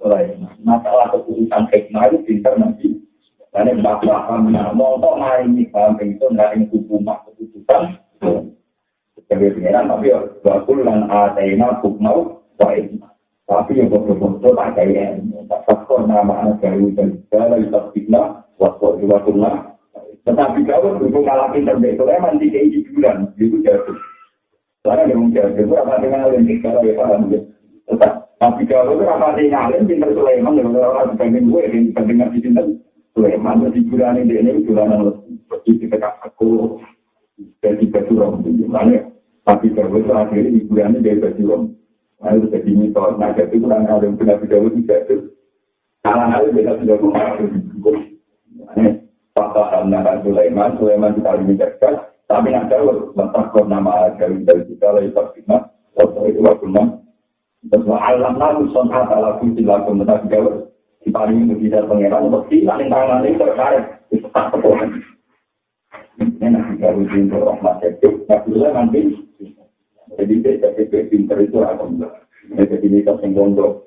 nara. Masalah keputusan hikmah itu pintar nanti. Karena paham nara, mau kok mari ini paham itu nggak yang hukum keputusan. Sebagai pengiran, tapi ya, wakul dan atena hukmau, baik. Tapi yang betul-betul tak kayak tak faktor nama anak gayu dan segala itu fitnah waktu dua tunah. Tetapi kalau berhubung malah pinter itu emang di kayak bulan itu jatuh. Soalnya yang jatuh itu apa dengan yang kalau ya paham ya. Tapi kalau itu apa dengan yang pinter Sulaiman ya orang dibanding gue yang dibanding nabi pinter Sulaiman di bulan ini ini bulan yang lebih dekat aku jadi baju rom. Tapi kalau itu akhirnya di bulan ini dari baju rom. Lalu jadi mitos, nah jadi kurang ada yang benar tidak tidak itu. Salah hal beda tidak Ini fakta karena Sulaiman, Sulaiman kita lebih cerdas, tapi nak jauh letak nama dari dari kita lagi terkena, waktu itu waktu Terus alam lalu sonat ala kunci lagu mentak jauh. Kita ini mujizat pangeran untuk kita yang tangan ini terkait itu tak kepohan. Ini nanti kalau jinto rahmat itu, nah nanti Jadi saya pinter itu akan jadi mitos yang gondok.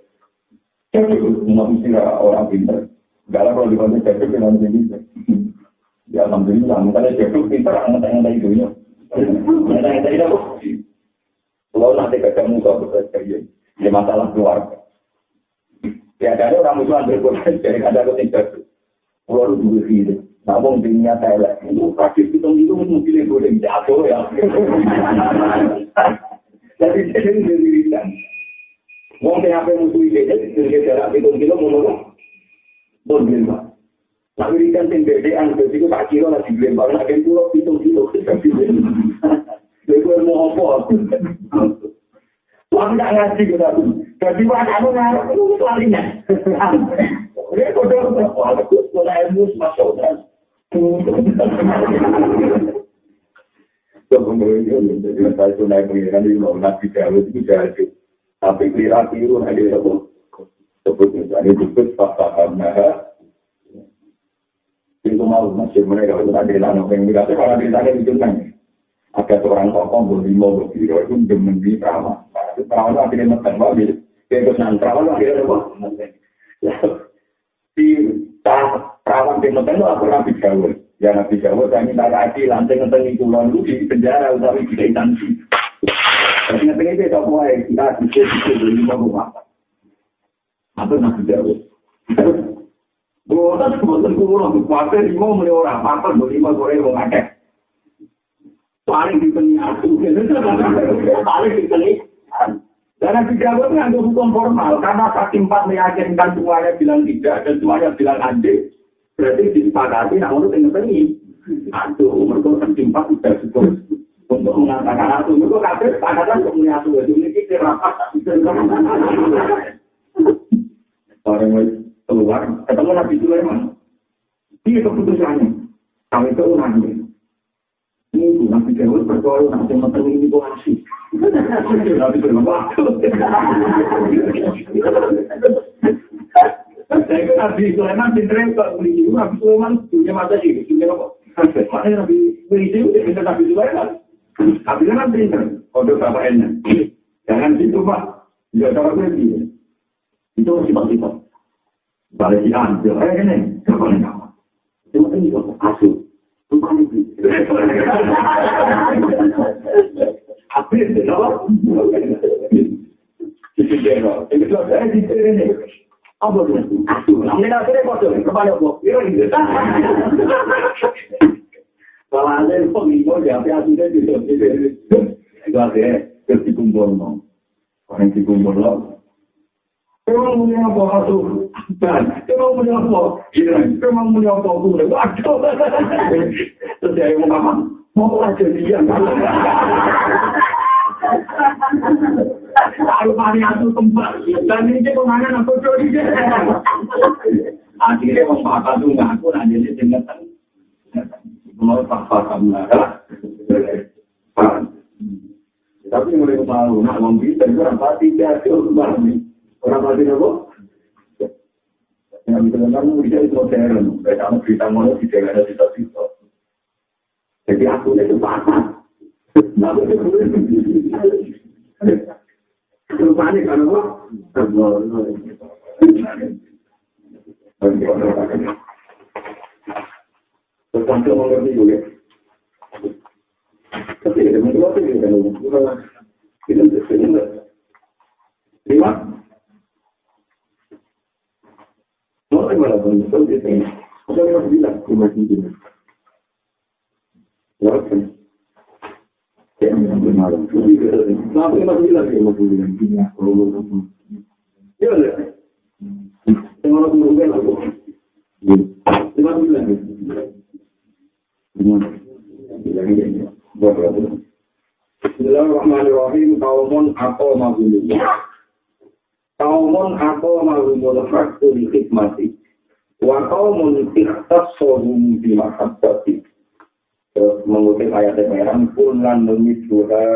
Jadi manusia orang pinter. Gak kalau di kondisi jadi pinter nanti bisa. Ya alhamdulillah, makanya jadi pinter nggak tahu itu tahu itu? Kalau nanti ketemu kau bekerja, ya masalah keluarga. Ya ada orang musuhan berkorban, jadi ada ketiga. Pulau dulu sih, namun dunia saya itu kasih itu itu mungkin boleh jatuh ya. Jadi jadi dirikan. Wong sing ape musuh iki dadi dadi jarak itu kilo ngono. Bon lima. Nah, wiridan sing bedean dadi ku tak kira lagi lempar nek ben pulo pitung kilo. Lha kuwi mau apa? Wong tak ngaji kok aku. Jadi anak ngarep itu larinya. Dia kodok kalau aku sekolah ilmu masuk dan Kemudian jadi saya itu naik pengiran di luar nabi jauh itu jadi tapi kira tiru ada apa? Sebut misalnya disebut fakta karena itu mau masih mereka itu ada lano yang berarti kalau ditanya itu kan ada seorang tokoh berlima berbiro itu demen di perawan itu perawan akhirnya makan babi Kayak perawan akhirnya apa? Di perawan di Medan itu aku Nabi Dawud. Ya Nabi Dawud saya minta kaki lantai ngeteng itu lalu di penjara utawi di instansi. Tapi ngeteng itu tak boleh kita bisa bisa beli lima rumah. Apa Nabi Dawud? Bukan bukan kurang, kuasa lima mulai orang, apa beli lima goreng mau ngakek. Paling dipeni aku, paling dipeni. Karena tidak boleh hukum formal, karena saking empat meyakinkan semuanya bilang tidak dan semuanya bilang anjing. Berarti disepakati, menurut yang ini, aduh, mereka saking empat tidak cukup untuk mengatakan aku. Mereka kabeh sepakatan untuk menyatu, itu ini kita rapat. Orang keluar, ketemu Nabi Sulaiman. Ini keputusannya. Kami itu nanti. Ini Nabi Dawud percaya nanti menteri ini koalisi. Nabi Dawud Saya kan Nabi Sulaiman cintai kok beli Nabi Sulaiman punya mata sih, punya apa? Mana Nabi beli itu kita Nabi Sulaiman. Nabi kan pintar, kode apa enak. Jangan gitu pak, ya cara gue Itu sifat-sifat. Balik di anjir, eh ini, siapa yang nama? Cuma ini kok asuh. Bukan itu. Apa itu? Apa? Itu dia. Itu saya di sini. Apa itu? Asuh. Namanya akhirnya kok kepala kok. Iya gitu. Kalau ada yang pemimpin, ya asuhnya gitu. Itu akhirnya ketikumpul. Orang dikumpul loh. Emang punya apa asuh? Emang punya apa? Emang punya apa? Waduh. Terus dia mau ngomong, mau aja dia. Kalau mari asuh tempat, dan ini dia pemangan apa curi dia. Akhirnya mau apa tuh ngaku, nanti dia dengar Mau apa kamu Tapi mulai kemalu, nak ngomong bisa, orang pasti dia tuh Orang mati nopo? Yang bisa dengar bisa itu modern. Kayak cerita mau di jalan ada cerita Jadi aku itu pasang. Nah, itu Itu panik kan apa? Terus sampai mengerti juga. Tapi ada mengerti juga. Tidak bisa. No vida como es un ¿No? ¿Qué es un malo? No, que más vida que no pudiera enseñar. Yo le tengo una comunidad en la boca. ¿Qué más vida que Bismillahirrahmanirrahim. Kaumun atau mazlum. kaumun atau malumul hakku di khidmati wa kaumun ikhtas sohum di mahabbati. Terus mengutip ayat yang merah kulan memiduha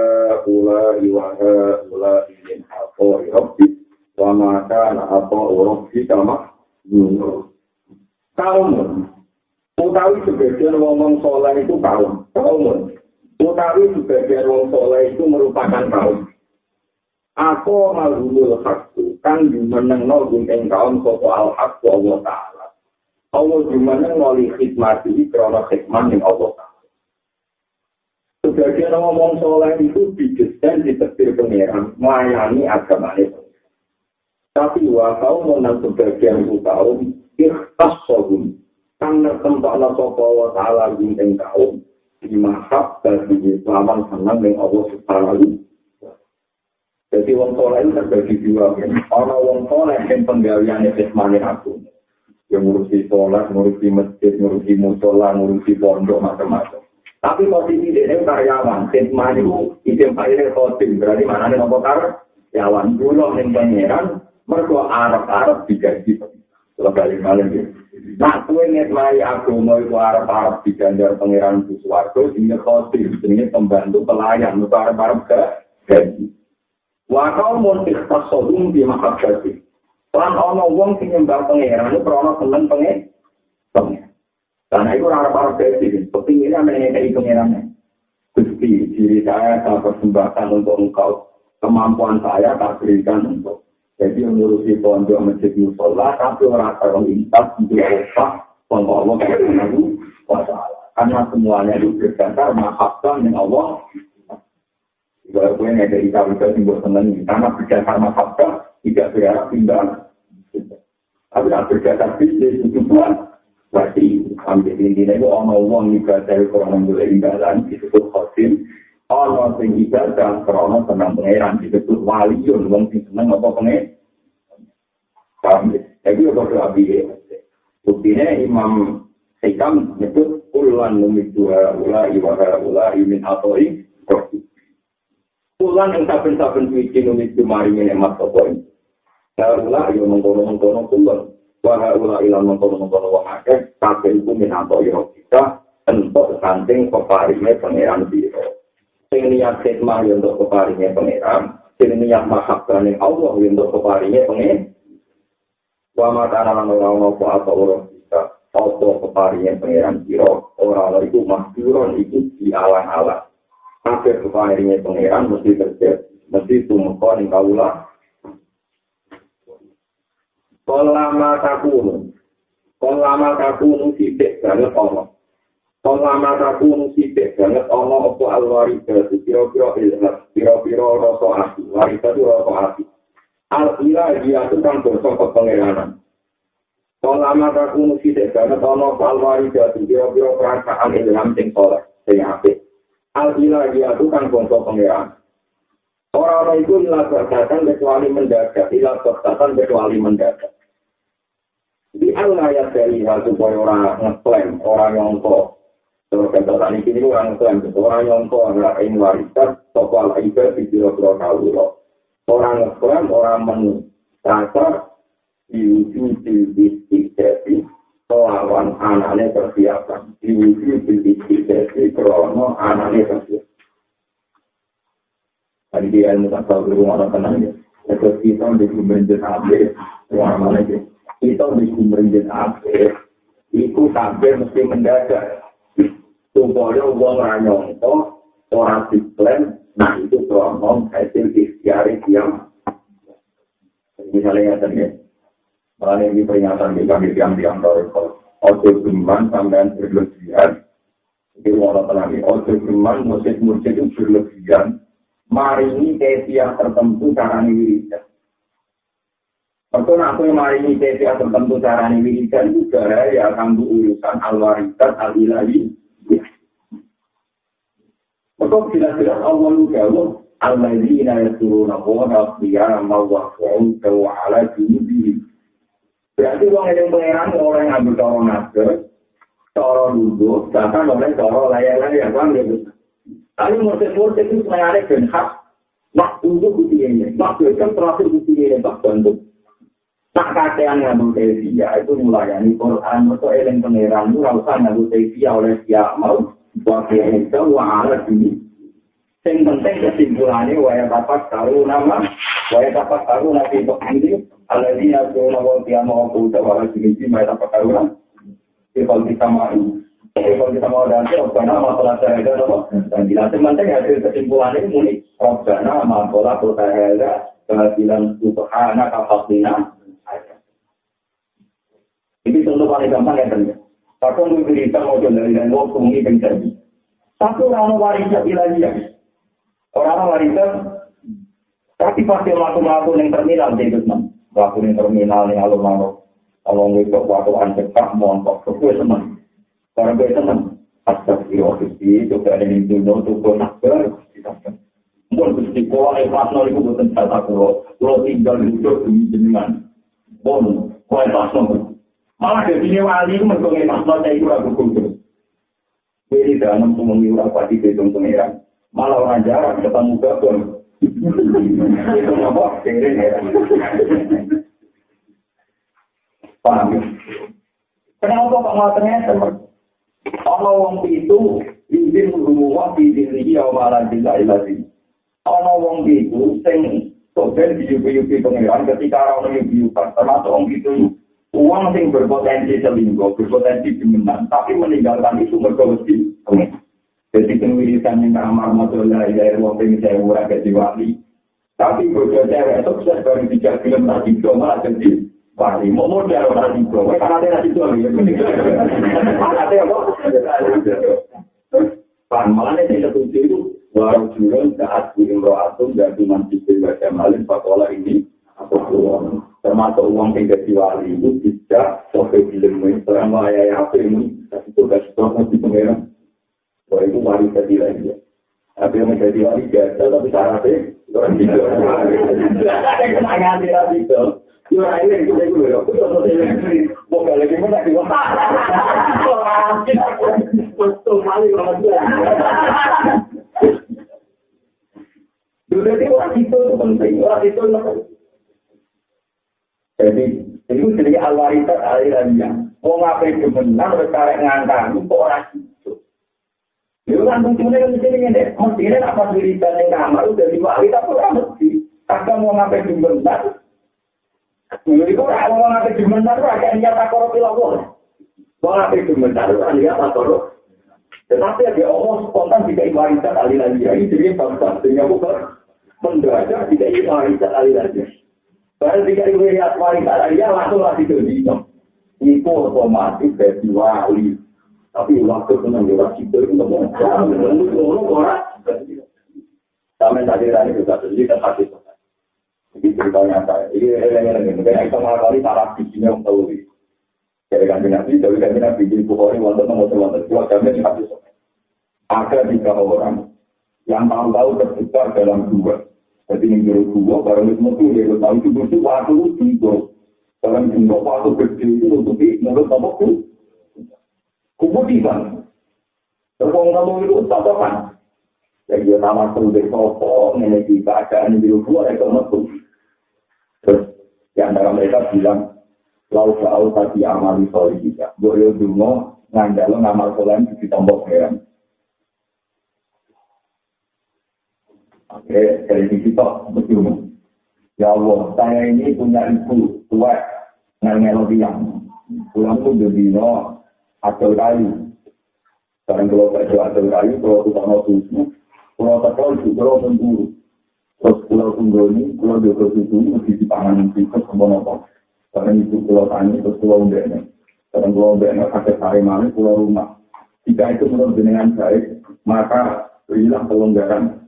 ula iwaha ula ingin atau irobdi wa maka na atau urobdi kama kaumun. Utawi sebagian wong soleh itu kaum. Kaumun. Utawi sebagian wong soleh itu merupakan kaum. Aku malhumul hakku, kang jumeneng no ing kaum sopo al hakku Allah Ta'ala. Allah jumeneng wali khidmati krono khidmat yang Allah Ta'ala. Sebagian ngomong soleh itu didesain di tepir pengeran, melayani agama itu. Tapi wa kaum menang sebagian kaum, ikhtas sohum, kang tempat na sopo Allah Ta'ala ing kaum, dimahab bagi Islaman senang yang Allah Subhanahu Jadi wong soleh itu terbagi dua. Orang wong soleh yang penggawian khidmani aku. Yang ngurusi sholat, ngurusi masjid, ngurusi musola, ngurusi pondok, macam-macam. Tapi posisi ini karyawan, khidmani itu izin pak ini khotim. Berarti mana nih nopo kar? Jalan pulau yang pangeran, mereka Arab-Arab digaji. Kalau balik malam ya. Nah, kue ngetlai agama itu Arab-Arab diganjar pangeran suarga, sehingga khotim, sehingga pembantu pelayan, itu Arab-Arab gaji. Wakau mun ikhtas sodung di makab gaji. Lan ono wong sing nyembah pangeran, itu perono seneng pangeran. Karena itu gaji, seperti ini yang ngekei pangerannya. Gusti, diri saya saya persembahkan untuk engkau. Kemampuan saya tak berikan untuk Jadi mengurusi pondok masjid musola, tapi orang Eropa, pondok Allah Subhanahu wa Karena semuanya itu berdasar mahabbah yang Allah. Jika gue nggak dari tahu itu simbol seneng, karena berdasar mahabbah tidak berharap tinggal. Tapi tidak berdasar bisnis itu buat berarti ambil intinya itu orang uang ibadah kurang menjual imbalan disebut khosim Ono sing ibadah krono senang pangeran disebut waliun wong sing seneng apa pangeran. Kami, tapi apa tuh abi Buktinya Imam Hikam nyebut ulan dua ula iwara ula imin atoi rohi. Ulan yang saben-saben suci numidu maringi emas sopoi. Ula yo mengkono-mengkono kulan. Wahai ula ilan mengkono-mengkono wong akeh, kabeh iku min atoi rohi. Entuk santing peparingnya pangeran biro. sing niat khidmah yang untuk keparingnya pengeram, sing niat mahabbah ning Allah yang untuk keparingnya pengen. Wa mata lan ora ono apa ora bisa apa keparingnya pengeram sira ora iku mahduron iku di alang-alang. Kabeh keparingnya pengeram mesti terjadi, mesti tumeka ning kaula. Kolama takunu, kolama takunu sithik banget Allah. Pengalaman aku musibah banget ono opo alwarida kira-kira ilham kira-kira rasa hati warida itu rasa hati al ila dia itu kan dosa kepengiranan Pengalaman aku musibah banget ono opo alwarida kira-kira perasaan ilham sing soleh sing apik. Al ila dia itu kan dosa pengiranan. Orang-orang itu ilah berkatan kecuali mendadak, ilah berkatan kecuali mendadak. Di Allah ya dari hal supaya orang ngeklaim, orang nyongkok, Terus kata tani kini orang klaim orang yang kau ngelakuin warisan, toko ala ibadah di biro-biro kaulo. Orang klaim orang mencatat diwujud di istiqati melawan anaknya persiapan. Di istiqati krono anaknya persiapan. Tadi dia ilmu tak tahu rumah orang tenang ya. Terus kita di kumrenjen abe, orang mana ya? Kita di kumrenjen abe, itu sampai mesti mendadak. supaya wong ora nyangka ora diklen nah itu krono hasil ikhtiar yang misalnya tadi malah ini peringatan di kami yang di antara ojo geman sampean berlebihan. Itu mau lagi ojo geman musik musik itu berlebihan mari ini kesia tertentu cara wiridan Betul aku yang mari ini kesia tertentu cara wiridan itu ya akan urusan al-waridat al-ilahi Maka jelas-jelas Allah jawab Alladzina yasuruna Allah qiyama wa qu'uda wa ala junubihim. Berarti orang yang pengeran orang yang ambil cara naga, cara duduk, bahkan oleh cara layak-layak kan ya. Tapi murtid-murtid itu sebenarnya dan hak waktu untuk buktinya. Waktu itu terakhir buktinya tak bantu. Tak kakean ngambil tevia itu melayani Quran. Mereka eling pengeran itu harus ngambil tevia oleh siap mau. Wakil itu wa ala ini. Yang penting kesimpulannya wa yang dapat tahu nama, wa yang dapat tahu nabi untuk ini, ala ini aku nama dia mau aku udah wa ala ini, wa yang dapat tahu nama. Kalau kita mau, kalau kita mau dan apa nama telah saya ada nama. Dan bila penting hasil kesimpulannya ini, Rabbana ma kola kota hela, kehadiran subhana kafaklina. Ini contoh paling gampang ya teman Aku memberikan model dari dan waktu ini terjadi. Satu orang warisan ilahi Orang warisan, tapi pasti melakukan yang terminal di itu Melakukan yang terminal yang lalu malu. Kalau nggak waktu anjekak, montok, gue seneng. Karena gue seneng. Astagfirullahaladzim, coba ada yang dulu, tuh gue nakbar. Mungkin gusti kau yang pas nol itu bukan kata kulo, kulo tinggal hidup di jenengan. Kau yang pas nol. Malah sini wali itu mengkongi makna saya itu ragu kultur. Jadi dalam semuanya ura pasti hitung pengiran. Malah orang jarang ketemu gabung. Itu apa? Kering ya. Paham ya? Kenapa kok ngotennya seperti Ono wong itu izin rumah di diri ya malah tidak ilasi. Ono wong itu sing soben diyupi-yupi pengiran ketika orang yupi-yupan. Termasuk wong itu uang sing berpotensi selingkuh, berpotensi dimenang, tapi meninggalkan itu mergo mesti. Jadi penwiritan yang kamar masalah ya wong sing saya murah ke diwali. Tapi bodoh cewek sukses baru tiga film tadi malah jadi Wali, mau modal orang itu, karena dia nanti tuh, karena dia apa? Pan malah ini setuju itu, walau juron saat bikin rohatum dan cuma sipil baca malin pakola ini, atau uang, termasuk uang yang jadi wali itu tidak sampai film ini, orang maya apa ini, tapi itu gak sesuatu di pengeran, bahwa itu wali tadi lagi ya. Tapi yang menjadi wali biasa, tapi syaratnya, orang gitu. Ada kenangan dia gitu. Yo ini kita gue yo, kita mau ini, mau balik ini lagi wah. Betul kali kalau dia. Jadi orang itu penting, orang itu Jadi itu jadi alwaritat alirannya. Mau ngapain kebenar berkarek ngangkang, itu orang itu. Itu kan fungsinya kan di sini deh. Mestinya apa cerita yang kamar udah diwaritas orang mesti. Kadang mau ngapain kebenar, Jadi kok ora ono nate dimenar ora kaya niat takoro pilawon. Kok nate dimenar ora niat takoro. Tetapi ada Allah spontan tidak warisan alih lagi. Ini jadi bangsa. Sehingga bukan mendadak tidak warisan alih lagi. Baru jika ibu lihat warisan alih langsung lagi ke dino. Itu otomatis dari wali. Tapi waktu senang juga itu itu ngomong. Ngomong orang. Sampai tadi tadi juga sendiri kan hati Ini ceritanya saya. Ini eleng-eleng. Mungkin kita mengakali salah bijinya yang tahu ini. Jadi kan nabi, jadi kan nabi di Bukhari, wonten nomor wonten dua kami di hadis. Ada tiga orang yang tahu-tahu terbuka dalam dua. Jadi ini biru dua, barang itu mesti dia tahu itu itu waktu itu Dalam jumlah waktu gede itu untuk di menurut apa itu? Kemudian, terpong kamu itu tatapan. Jadi dia nama seru dari sopo, nenek di keadaan biru dua, ya kemudian Terus di antara mereka bilang, Lau jauh tadi amal soli kita. Boyo dungo ngandalo ngamal solan di tombok heran. Oke, dari toh, betul. Ya Allah, saya ini punya ibu tua, ngelo tiang. Pulang pun jadi no, acel kayu. Sekarang kalau kerja acel kayu, kalau tukang no susu, kalau tekol juga memburu. Terus pulau Tunggoni, pulau Joko Susu, mesti dipangan tikus sama nopo. Karena itu pulau Tani, terus pulau Mbene. Karena pulau Mbene, kakek sari mana, pulau rumah. Jika itu menurut dengan baik, maka berilah kelonggaran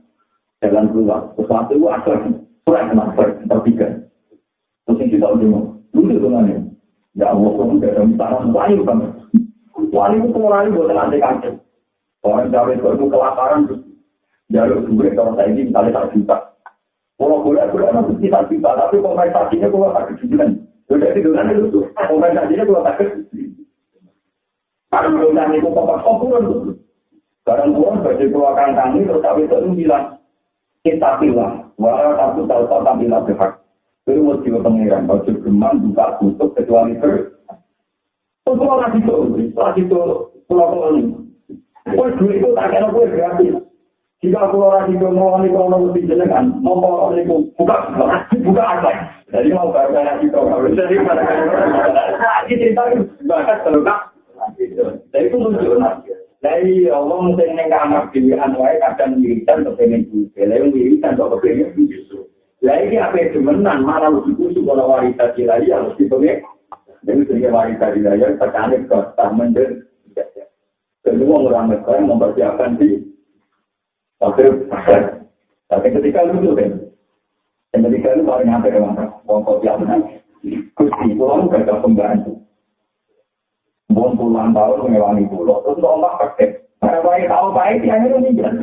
jalan keluar. Sesuatu itu asal, surat kenapa, tertiga. Terus kita udah dulu dengan Ya Allah, kamu tidak ada misalnya, wahyu banget. Wahyu itu pengurangi buat nanti kancing. Orang cawe itu kelaparan, jalur sumber kalau saya ini misalnya tak juta. Kalau boleh, boleh nanti kita bisa, tapi kompensasinya kalau tak kejujuran. Jadi itu kan itu, kompensasinya kalau tak kejujuran. Karena belum itu kompas kompulan tuh. Sekarang pulang baju keluarkan kami, terus kami itu bilang, kita pilih, walau aku tahu tahu kami bilang berhak. Itu mau jiwa pengiran, baju gemang, buka tutup, kecuali ber. Terus kalau lagi itu, lagi itu, pulau-pulau ini. Kue duit itu tak kena kue gratis. Jika aku orang itu mau nih kalau mau jenengan, mau mau nih buka buka apa? Jadi mau baca lagi itu, jadi pada lagi cerita bahkan terluka. Jadi itu lucu nah. Jadi Allah mesti neng kamar di anwai kadang wiridan ke pengen juga, lalu wiridan ke pengen juga. Lah ini apa yang demenan, malah lebih kusuk kalau wanita dilai harus dipengen. Jadi sehingga wanita dilai terkait ke taman dan kedua orang mereka mempersiapkan di Tapi, tapi ketika lu tuh kan, ketika lu paling nyampe ke mana, mau kau bilang Gusti, pulau gak ada pembantu. Bon puluhan tahun mengewangi pulau, terus ombak pakai. Karena bayi tahu bayi tiang ini ini jelas.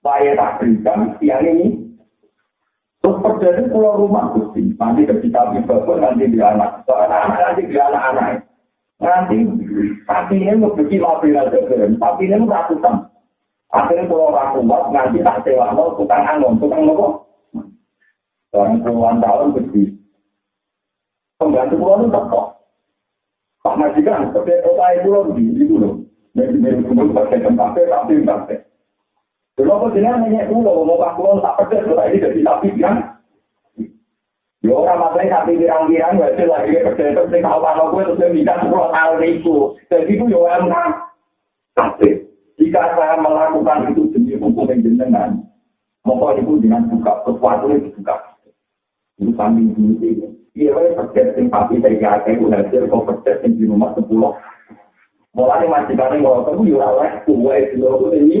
Bayi tak berikan tiang ini. Terus terjadi pulau rumah Gusti. Nanti ketika bisa pun nanti di anak. Soalnya anak nanti di anak-anak. Nanti kakinya mau bikin mobil aja keren. Kakinya mau ratusan. Akhirnya kalau orang kuat, nanti tak sewa, mau tukang angin, tukang nopo, Dalam puluhan tahun begitu. Pembantu pulau itu kok. Pak Majikan, sebagai kota itu loh, di itu loh. Dari dari kumul pakai tempat, tapi pakai. Dulu aku jenengan nanya pulau, mau pak pulau tak pedes, kalau ini jadi tapi kan. Ya orang masalahnya sapi pirang-pirang, hasil lagi kerja itu, sing tahu kalau gue terus minta sepuluh tahun itu. Jadi itu ya orang tapi jika saya melakukan itu demi hukum yang jenengan, mau itu dengan buka sesuatu yang dibuka. Itu samping dulu ini. Iya, pedes simpati dari kakek, itu hasil kok pedes yang di rumah sepuluh. Mulai masih kali mau ketemu, ya oleh kue di luar ini.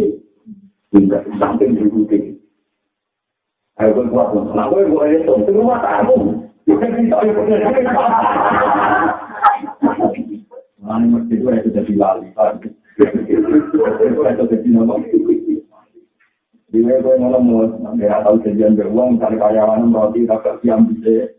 Samping dulu ini. Ayo gue kuat, nah gue gue itu, itu rumah tamu. Bukan kita, ayo gue Mani mesti gue itu jadi lali, itu itu jadi nama. Dia gue ngomong mau nggak tahu kejadian beruang, cari karyawan roti, tak siam bisa.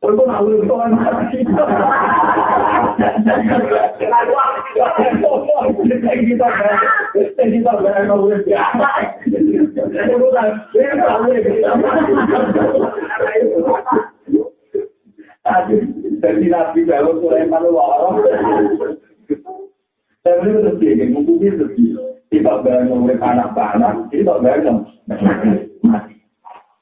Itu nak lu itu kan mati. Jadi. Tidak bayar mati.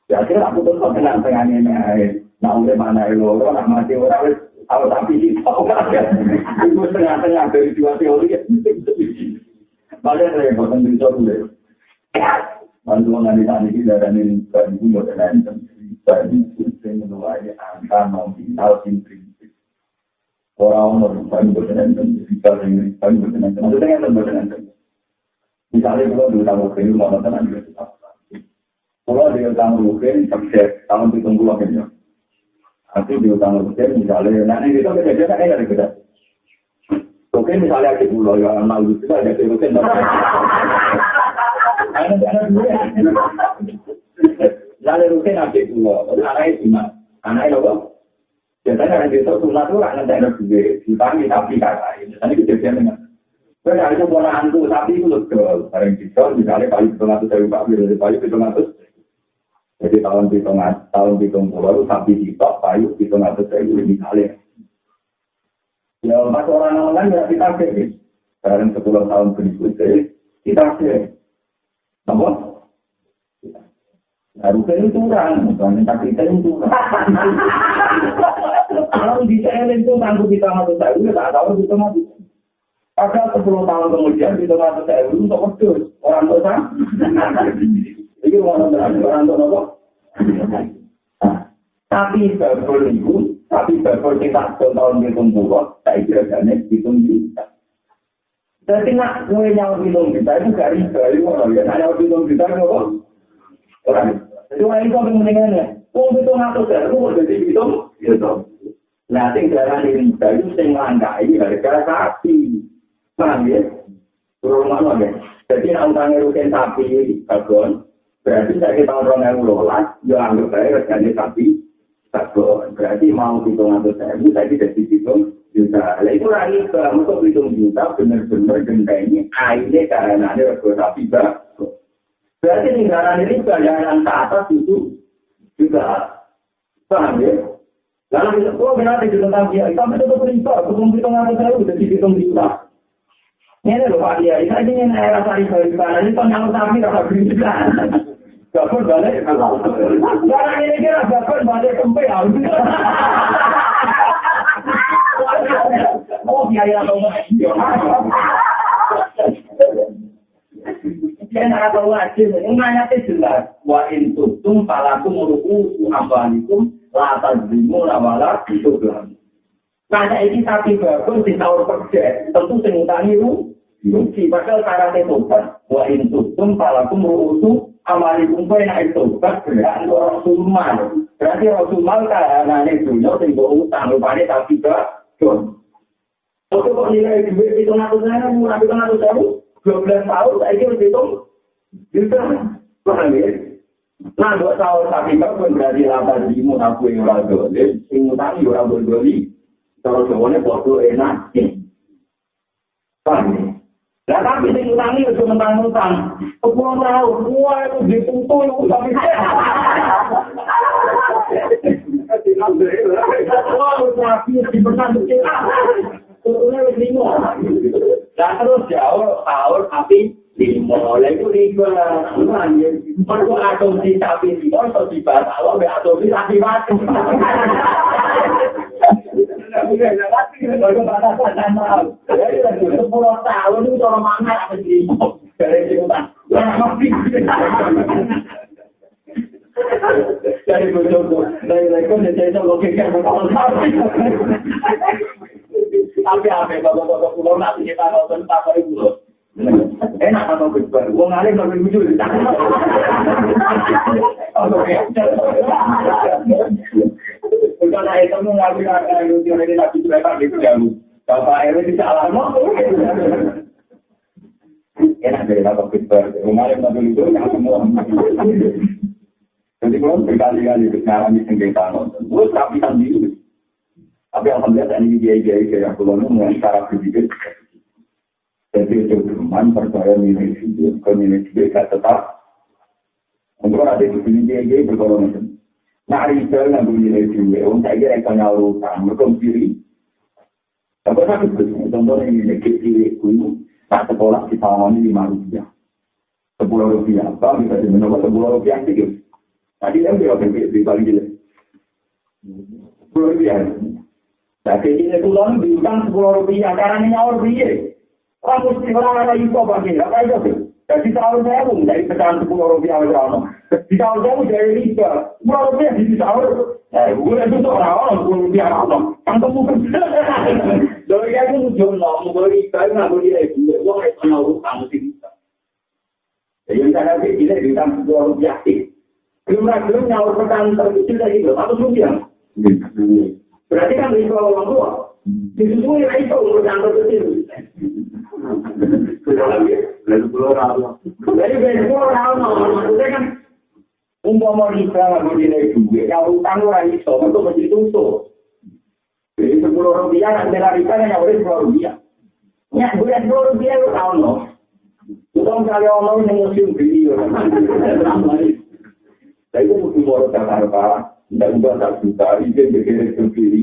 Ya akhirnya aku tuh kok tenang tengahnya ini. Nah oleh mana itu, orang mati orang kalau tapi itu itu tengah-tengah dari dua teori. Padahal saya bosan bisa dulu. Bantu mengalihkan ini dari ini, dari itu mau tenang. Dari itu saya menuai angka nominal in prinsip. Orang-orang yang berkenan dan bisa yang berkenan. Maksudnya yang berkenan. Misalnya kalau dulu tamu kini mau tenang juga. Kalau dia tamu kini sukses tahun itu tunggu akhirnya. Aku di utang rutin misalnya, nah ini kita kejadian kan ada beda. Oke misalnya di pulau yang malu itu ada di rutin. Lalu rutin di pulau, anaknya gimana? Anaknya apa? Biasanya orang desa sunat itu orang nanti ada juga, dipanggil tapi kata ini. Tadi kejadian dengan Saya itu pola hantu sapi itu loh, bareng kita, misalnya kali itu ngatus dari Pak Bir, dari itu ngatus. Jadi tahun hitung tahun hitung pulau sapi kita, payu itu ngatus dari misalnya. Ya, pas orang lain ya kita ke, bareng sepuluh tahun berikutnya, kita ke. Apa? Harusnya itu kurang, bukan tapi kita itu kurang. Kalau di CLN itu tangguh kita masuk saya, tak tahu kita masuk. Padahal 10 tahun kemudian kita masuk saya untuk pedus. Orang tua Ini orang tua orang apa? Tapi babel itu, tapi babel kita tahun hitung puluh, saya kira gane hitung juta. Jadi nak gue nyawa hitung juta itu gak riba, itu orang ya. Nyawa hitung juta itu apa? Orang. Jadi orang itu apa mendingannya? Uang hitung ngatur saya, itu jadi hitung, hitung. Nah, sing darah riba itu sing langkai harga sapi. Paham ya? Turun mana ya? Jadi nak utangnya rutin sapi, bagon, berarti saya kita orang yang lolas, ya anggap saya regane sapi, bagon. Berarti mau hitung atau saya, saya tidak dihitung juta. Nah itu lagi ke untuk hitung juta, benar-benar gentengnya airnya karena ada rego sapi bagon. Berarti tinggalan ini bayaran ke atas itu juga paham ya? Lalu kita, oh benar itu tentang dia, sampai itu berita, hitung hitung atau saya udah dihitung juta. Ini loh Pak Kiai, saya ingin era sari balik sana, ini tentang sapi rasa berita. Bapak balik, karena ini kira bapak balik kempe, Oh, nak tahu aja, ini nanya jelas. Wa in tutum falakum ruku ambanikum la tazimu la wala itu. Nanya ini sapi bagus di tahun kerja, tentu sing utangi Yuki padahal karate tobat. Wa in tutum falakum ru'usu amalikum fa ina tobat berarti orang sumal. Berarti orang sumal karena dunia sing utang rupane tapi gak don. Oke kok nilai duit itu ngatur saya, murah itu ngatur saya, dua belas tahun, saya kira hitung, bisa, paham ya? Nah, dua tahun tapi kan pun berarti lapan di aku yang orang dolim, sing utang orang berdoli, kalau jawabannya bodoh enak, paham ya? Nah, tapi sing utangi itu mentang-mentang, sepuluh tahun, semua itu ditutup, itu sampai Wah, tapi di benar Dan terus jauh tahun tapi lima. Oleh itu riba. Perlu adopsi tapi lima atau di batal oleh adopsi tapi mati. Kalau Tapi apa bapak-bapak pulau nanti kita nonton apa itu Enak atau besar, uang alim lebih lucu. Bukan saya temu ngaji ngaji lucu ini lagi mereka gitu ya. Bapak ini bisa lama. Enak dari bapak besar, uang alim lebih lucu yang semua. Jadi kalau berkali-kali mengalami sengketa nonton, gue tapi sendiri. Tapi alhamdulillah ini dia dia kayak pulau mulai cara berpikir. Jadi itu teman percaya nilai video, ke video saya tetap. Untuk ada di sini dia dia berkorban macam. Nah, Rizal nggak nilai video, untuk saya kira itu nyalukan, mereka kiri. Tapi saya itu contohnya nilai kiri kuyu, tak sekolah di tahun ini lima rupiah. Sepuluh rupiah, apa bisa dimenang sepuluh rupiah sih? Tadi yang dia di Bali Sepuluh rupiah. Jadi ini tulang diutang sepuluh rupiah, karena nyawa rupiah. Orang mesti orang ada info bagi, apa itu? Jadi tahun saya pun dari pecahan sepuluh rupiah aja ono. Di tahun saya pun dari riba, sepuluh rupiah di tahun. Eh, gue itu tuh orang orang sepuluh rupiah ono. Kan kamu kan? Dari yang itu jono, mau riba nggak boleh lagi. Gue nggak pernah utang mesti bisa. Jadi yang saya lihat ini di tahun sepuluh rupiah sih. Belum lagi belum nyawa pecahan terkecil lagi belum. Apa rupiah? Berarti kan riba orang tua. Lah itu. Lalu pulau. Jadi maksudnya kan umpama kita nggak boleh naik juga, ya utang orang itu, itu mesti tutup. Jadi sepuluh rupiah, nanti lari kan yang boleh sepuluh rupiah. Ya, gue sepuluh rupiah lu tahu no. Utang kali orang yang musim video. Saya itu mesti mau Jakarta, tidak juga tak juta, ini berkira sendiri.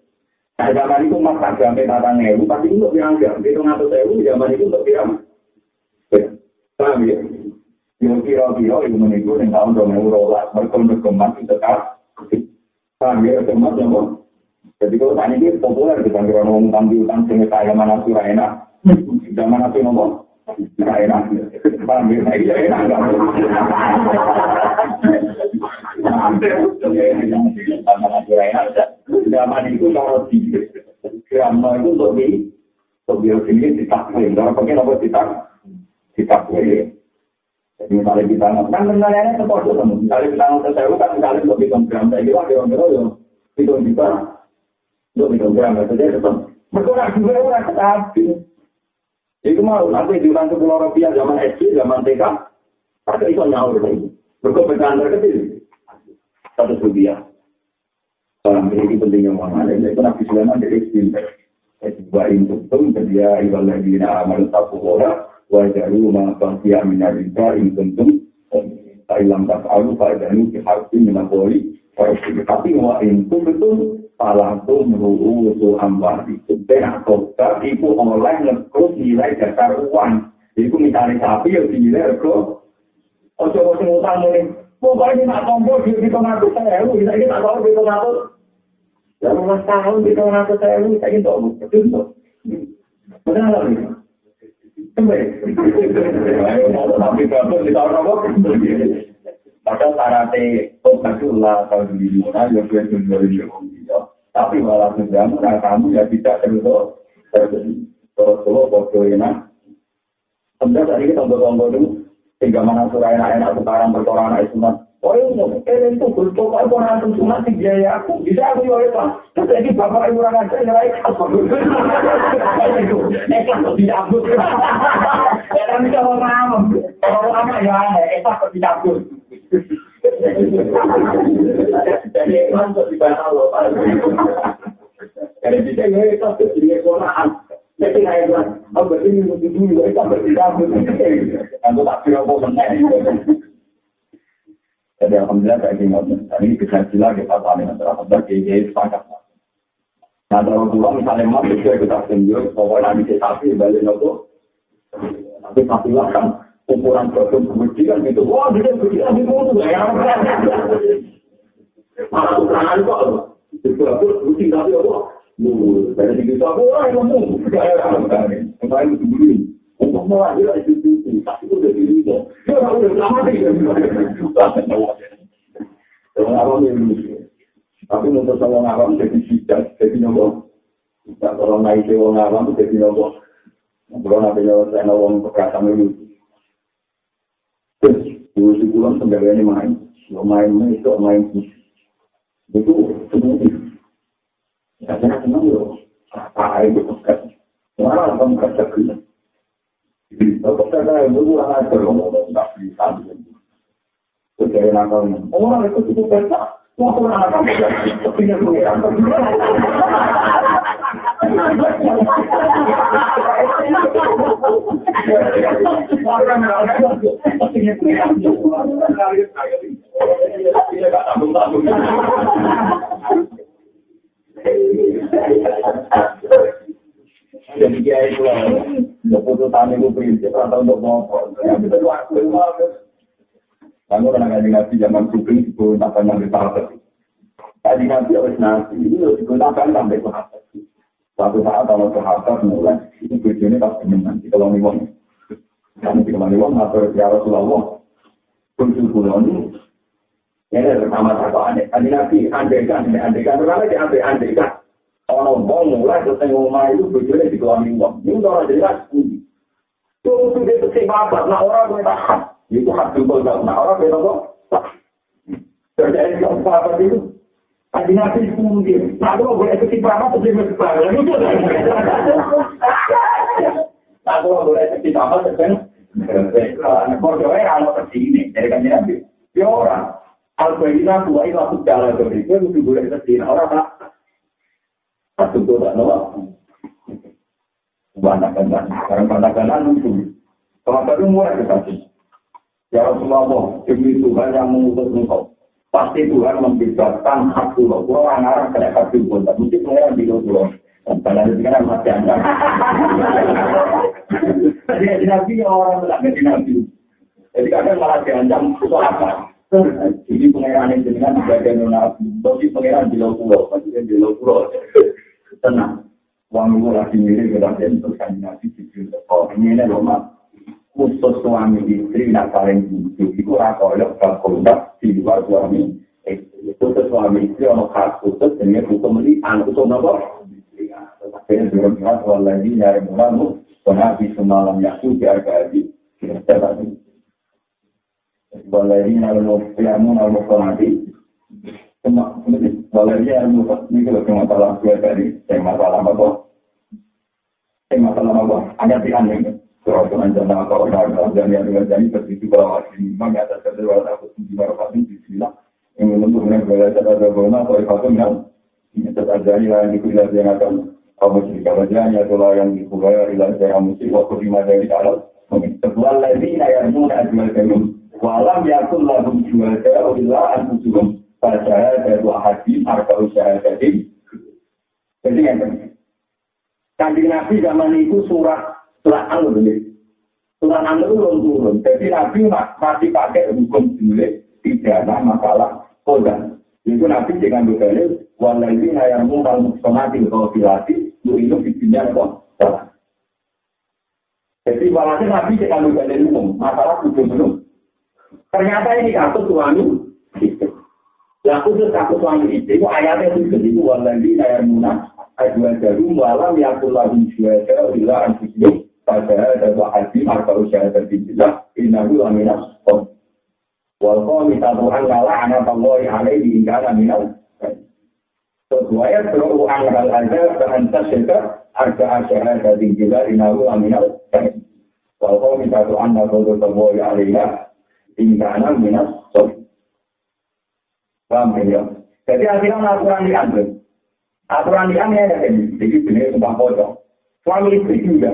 Nah zaman itu mas tak jamin tata ngewu, pasti untuk bilang jam, itu ngatur sewu, zaman itu untuk bilang. Paham ya? Yang kira-kira itu menipu yang tahun dua ribu rolas, berkembang itu tetap. Paham ya? Kemas ya, Jadi kalau tanya ini populer, kita kira ngomong utang di utang, sehingga saya mana surah enak. Zaman apa ngomong? Surah enak. Paham ya? Saya kira enak. Itu mau nanti diulang sepuluh rupiah zaman SD, zaman TK, pakai itu nyaur lagi. Berkompensasi terkecil satu rupiah. Orang ini pentingnya mana? Ini itu nabi Sulaiman dari Sinter. Wa in kuntum tabiya ibal ladina amalu taqwa wajaru ma baqiya min ar-riba in kuntum Thailand tak alu pada ini harus menaboli tapi wa in kuntum palatum ru'u su amwali benar kota itu oleh ngekrus nilai dasar uang itu misalnya sapi yang dinilai kok ojo-ojo ngutang ini Pokoknya ini nak tombol di kita ngatur saya, lu bisa kita tahu di kita ngatur. Ya rumah tahun di kita ngatur saya, lu bisa kita tahu. Benar lagi. Tapi kalau kita orang apa? Padahal syaratnya Rasulullah atau di mana ya gue tunggu di Tapi malah sedang kamu ya tidak terus terjadi. Terus kalau foto ini, sebenarnya tadi kita tombol-tombol itu, hingga mana surah enak-enak sekarang berkorang anak sunat. Oh iya, kalian itu bertobat pun nanti sunat di biaya aku. Bisa aku ya Pak. Terus lagi bapak ibu orang aja nilai apa? Itu nekat kok dicabut. Ya kan bisa orang Orang lama ya aneh, nekat kok dicabut. Jadi langsung dibaca Allah. Jadi bisa ya itu jadi Quran. Jadi kayak bilang, oh berarti minggu dulu itu berdiam Aku tak kira apa Jadi alhamdulillah kayak gini. Tadi bisa sila kita paling antara kita kayak sepakat. Nah kalau pulang misalnya mas itu kita tunjuk, pokoknya nanti sapi balik nopo. Tapi sapi lah kan ukuran produk kemudian gitu. Wah, dia begitu di mutu ya. Malah ukuran kok. Itu aku rutin tapi apa? Orang itu itu itu, tapi itu itu. Orang untuk orang awam jadi sidat, jadi nopo. Kalau naik ke orang awam jadi nopo. Kalau nanti nyelesaikan orang perkataan itu. Terus, dulu si pulang ini main. Kalau main itu main Itu semua. Saya senang loh. Apa itu pekat. Malah kamu kata kena. Kalau saya yang dulu orang ajar ngomong, nggak bisa. Jadi nakal. Orang itu cukup besar. Wah, nakal. Yang pengiran. Jadi dia itu keputusan itu prinsip atau untuk ngomong. Ya, bisa waktu Kamu pernah ngaji ngaji zaman kuping itu apa yang dipakai. Tadi nanti harus nanti ini harus digunakan sampai ke Suatu saat kalau ke mulai, itu tujuannya pasti nanti kalau. Kami di kemana wong atau ya Rasulullah. Kunci kulon ini ini pertama satu aneh. Tadi nanti andekan, andekan, karena di andekan, andekan. Orang wong mulai selesai ngomong itu tujuannya di kemana wong. Ini orang jelas. Itu sudah kesempatan, nah orang gue tahan. Itu hak jempol gak nah orang beda kok. Terjadi yang sahabat itu. Adi nabi mungkin. Nah, kalau boleh ketimbang, terus dia ketimbang. Itu Nah, kalau boleh ketimbang, terus dia Bodohnya kalau kesini, dari kan nabi. Ya orang. Al-Bayyina kuwa ila segala berikut, itu boleh ke sini. Orang tak. Satu itu tak nolak. Banyak-banyak. Sekarang banyak-banyak nunggu. Kalau tadi mulai ke sini. Ya Rasulullah, demi Tuhan yang mengutus engkau. Pasti Tuhan membebaskan hak pulau. Pulau orang-orang kena hak pulau. Mungkin pengeran di pulau. Pada itu kan masih anda. Jadi nabi orang tidak nabi. Jadi kadang malah diancam apa? Jadi pengeran itu dengan bagian nabi. Tapi pengeran di pulau. Maksudnya di pulau. Tenang. Uang itu lagi mirip kita dan terus kan nabi di pulau. Ini ini loh khusus suami istri nak paling butuh itu rakyat berkontak di luar suami khusus suami istri ono khas khusus dengan hukum ini anak hukum apa? Akhirnya berkata lagi nyari mulamu Nabi semalam yaku di harga haji kita tadi Wallahi nalu mufiamu nalu mufanati Wallahi nalu mufanati ini kalau masalah gue tadi Yang masalah apa? Yang masalah apa? Hanya di aneh Surah Tuhan Jannah atau Orang dan yang dengan jadi begitu bahwa ini memang atas kedua aku di barat ini Bismillah yang menentukan berada pada zona atau ifatun yang ini tetap jadi yang dikuliah yang akan kaum musyrik wajahnya itulah yang dikuliah ilah saya musyrik waktu lima dari alam kedua lagi yang muna jual kelum walam yakun lahum kelum illa anfusuhum pada dua hati harga usaha jadi jadi penting Kanjeng Nabi zaman itu surat surat An ini. Surat An itu belum turun. Jadi Nabi masih pakai hukum tidak ada masalah kodan. Itu Nabi dengan berkali, walau ini yang mungkal muksonati atau filati, itu itu bikinnya salah. Jadi walhasil Nabi kalau dari umum, masalah tujuh belum. Ternyata ini kasus suami itu. Yang khusus kasus suami itu, ayatnya itu itu waladi ayat munah, adua jarum walam yakullahu syuhada illa anfusihim pada ada wahadi marka usia terbijilah inahu laminas kom. Walko mitatuhan ngala anak Allah alaihi ingkana minal. Sesuai beruang hal aja kehantas juga ada asyara dari juga inahu aminal Walko minta Tuhan nabi Tuhan alaiya tingkana minas sobi. Paham ya? Jadi akhirnya aturan diambil. Aturan diambil ya ini. Jadi benar sumpah pocong. Suami istri juga.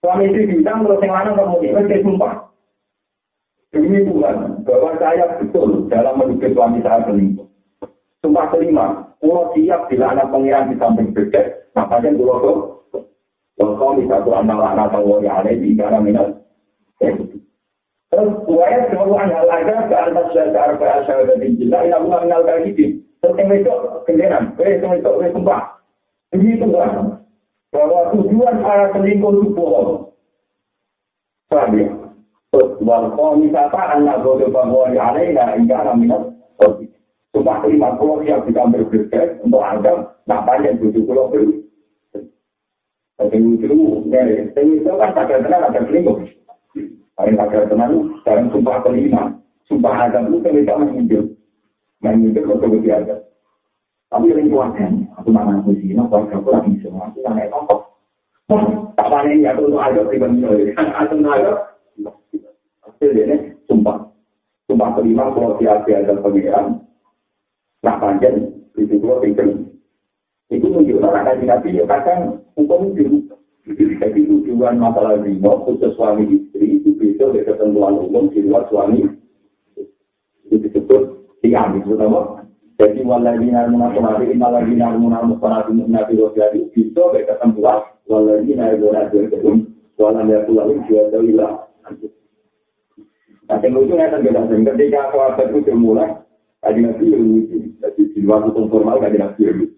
Suami istri diundang terus yang lanang kemudian saya sumpah. Demi Tuhan bahwa saya betul dalam menduduki suami saya selingkuh. Sumpah kelima, kalau siap bila anak pengiran di samping bebek, Makanya dulu tuh, kalau bisa tuh anak anak tahu yang ada di cara minat. Buaya semua hal aja ke atas dasar ke asal dari jelas yang bukan kali ini. Terus yang itu kendaraan, eh yang itu eh sumpah. Ini itu kan bahwa tujuan para selingkuh itu bohong. Terus kalau misalnya anak bodoh bahwa yang ada yang cara minat. Sumpah lima puluh yang kita berbeda untuk anda, nak panjang tujuh puluh beri. Tapi itu, ya, itu kan tenang, ada selingkuh. Paling pakai tenang, sekarang sumpah kelima. Sumpah agam itu kan kita menghijau. Menghijau ke kebetulan biasa. Tapi yang kuatkan, aku mana aku sih, nah keluarga aku lagi semua, aku nggak tokoh. Tak panen ya, aku untuk agak pribadi, aku untuk agak. Hasilnya, sumpah. Sumpah kelima, kalau tiap-tiap ada pengiran, nak panjang, itu kalau pikir. Itu menunjukkan anak nabi kadang hukum itu. Jadi tujuan masalah rino khusus suami istri itu bisa dari ketentuan umum di luar suami. Itu disebut tiang itu nama. Jadi waladhi narmuna kumari inna lagi narmuna muspanati nabi wasyari bisa dari ketentuan waladhi narmuna kumari waladhi narmuna kumari Nah, yang lucu ya kan ketika keluarga itu dimulai, tadi nabi lucu, jadi di luar hukum formal tadi nabi lucu.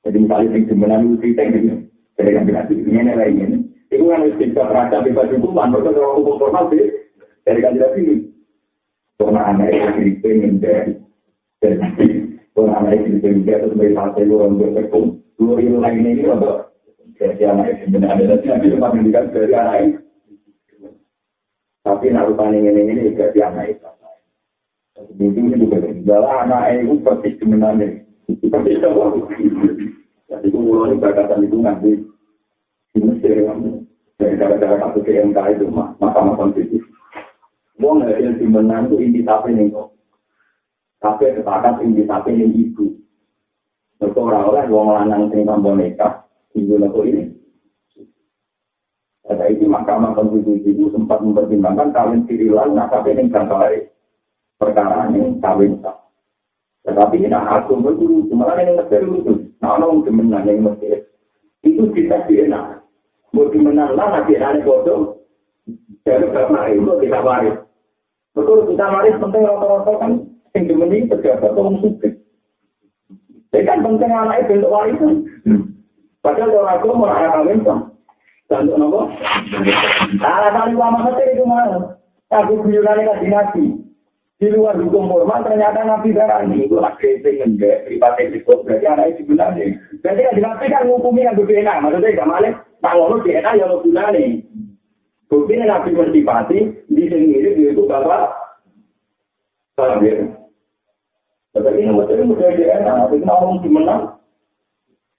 Jadi misalnya yang sebenarnya itu kita ini, dari yang bilang ini ini ini. Itu kan bisa terasa bebas hukuman, mereka kalau hukum formal sih dari kandidat ini. Karena anak itu pengen dari dari karena anak itu pengen dia terus dari partai orang berhukum. Dua itu lain ini untuk jadi anak itu sebenarnya nanti nanti cuma mendikan dari anak itu. Tapi nak rupanya ini ini jadi anak itu. Itu juga, kalau anak itu persis sebenarnya. Persis Jadi itu mulai berdasarkan itu nanti di Mesir dari cara-cara kasus KMK itu mahkamah konstitusi. Wong nggak ada di menang itu inti tapi nih kok. Tapi sepakat inti tapi nih ibu. Mereka orang-orang wong lanang sing tambah nikah, ibu nopo ini. Pada itu mahkamah konstitusi itu sempat mempertimbangkan kawin sirilan, nah tapi ini kan perkara ini kawin sah. Tetapi ini aku itu malah yang Mesir itu, nah orang menang yang Mesir itu kita enak. Mau menang lah nanti ada bodoh. Jadi karena itu kita waris. Betul kita waris penting rata-rata kan yang dimeni pejabat atau musuh. Jadi kan penting anak itu untuk warisan. Padahal kalau aku mau anak kawin kan. Dan untuk nopo. Alasan ulama Mesir itu mana? Aku buyurannya kasih nabi. Di luar hukum formal ternyata nabi darani itu lagi dengan pribadi itu berarti anak itu sebenarnya berarti kan nabi kan ngukumi yang berbeda maksudnya gak malah tak ngono DNA yang lo gunane bukti nabi bersifati di sini itu bapak paham ya tapi ini maksudnya mudah DNA tapi ngomong gimana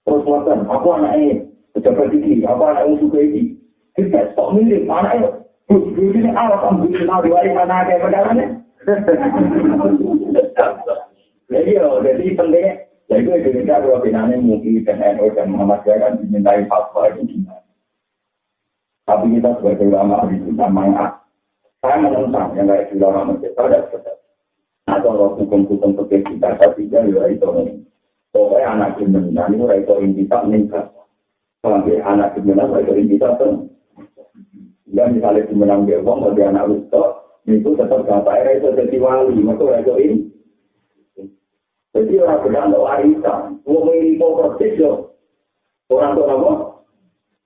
terus makan aku anaknya pejabat ini apa anak yang suka ini kita stop mirip anaknya Bukti ini kan bukti nabi wali mana kayak pedalannya Ya, jadi pentingnya, jadi itu Indonesia kalau finalnya mungkin dan NU dan Muhammadiyah kan dimintai fatwa itu gimana. Tapi kita sebagai ulama itu namanya saya menentang yang kayak ulama masjid pada sekedar. Atau hukum-hukum seperti kita tapi ya itu nih. Pokoknya anak kriminal itu itu intisak meningkat. Sampai anak kriminal itu intisak tuh. Ya misalnya kriminal dia uang bagi anak rusuk, itu tetap bapak itu jadi wali, maka itu ini. Jadi orang benar untuk warisan, mau ini mau persis yo. Orang tua apa?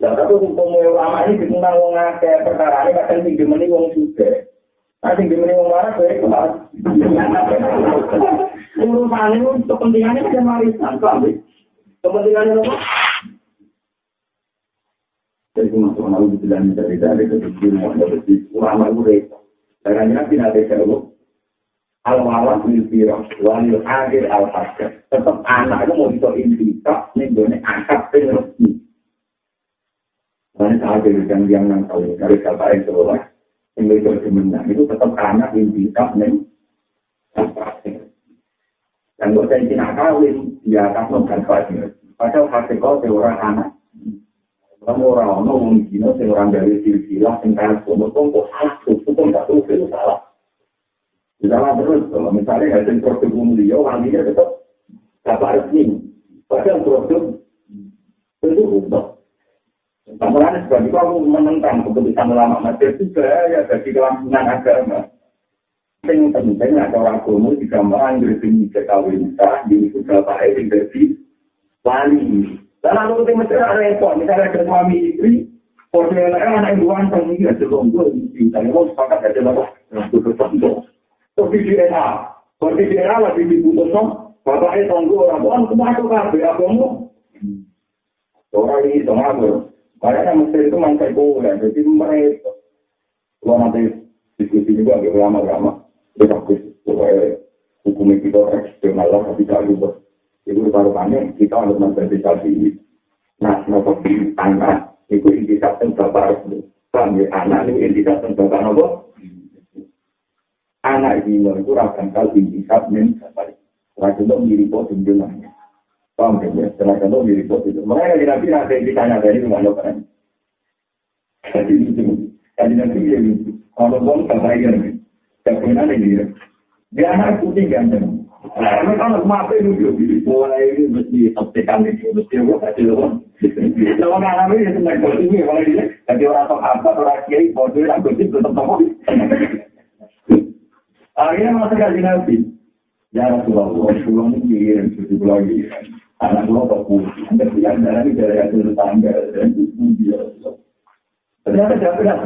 Lah tapi hukum ulama ini ditentang wong akeh perkara ini kadang sing dimeni wong suge. Nah sing dimeni wong waras ya kelas. Urusan itu kepentingannya kan warisan, paham ya? Kepentingannya apa? Jadi masuk malu dibilang dari dari dari mau dari ulama itu. Karena nabi nanti jauh. Al walad lil firaq walil akhir al hajar. Tetap anak itu mau bisa intikak nih gue angkat resmi. Karena saat itu yang yang nang tahu dari kata yang sebelah, yang itu sebenarnya itu tetap anak bisa nih. Dan buat saya tidak kawin, dia akan bukan kawin. Padahal hasil kau seorang anak. Kamu orang orang mungkin seorang dari silsilah yang kaya semua kok salah, itu pun tahu itu salah. Dalam terus, kalau misalnya hasil produk dia, wanginya tetap dapat resmi. Padahal produk itu ubah. Pameran sebab itu aku menentang keputusan ulama Mesir juga ya bagi kelangsungan agama. Yang penting ada orang agama di gambaran dari kawin sah, di itu bapak itu jadi wali. Lalu ketika Mesir ada repot, misalnya ada suami istri, Portnya anak yang dua tahun ini ada lombok, misalnya mau sepakat ada apa? Itu tertentu. Terus di DNA, kalau di DNA lagi diputus, bapaknya tunggu orang tua, kemana tuh kabel agama? Orang ini sama Makanya Mesir itu mantai ya, jadi mereka. Kalau nanti diskusi juga agak lama-lama, ya bagus. Pokoknya hukum kita eksternal lah, tapi tak lupa. Itu barukannya kita harus mensertifikasi. Nah, nopo anak, itu indikator bapak itu. Kami anak itu indikator bapak nopo. Anak ini itu rakan kali indikator bapak. Wajib untuk mirip tunjulannya. Paham ya? Itu di report itu. Makanya di nabi nanti ditanya dari rumah dokter. Jadi itu. Jadi nanti dia. Kalau bom sampai ini. Kemudian ini. Dia anak putih ganteng. Karena kalau mati itu mulai ini mesti tekan ini mesti gue kasih lo. Kalau nggak ngambil ya senang kalau ini kalau ini jadi orang tok apa orang kiai bodoh yang gue tetap tahu. Akhirnya masuk kaji nabi. Ya Rasulullah, Rasulullah ini kirim, Rasulullah kirim. anak lo kok putih, yang darah ini dari hasil tetangga, dan itu dia. Ternyata siapa yang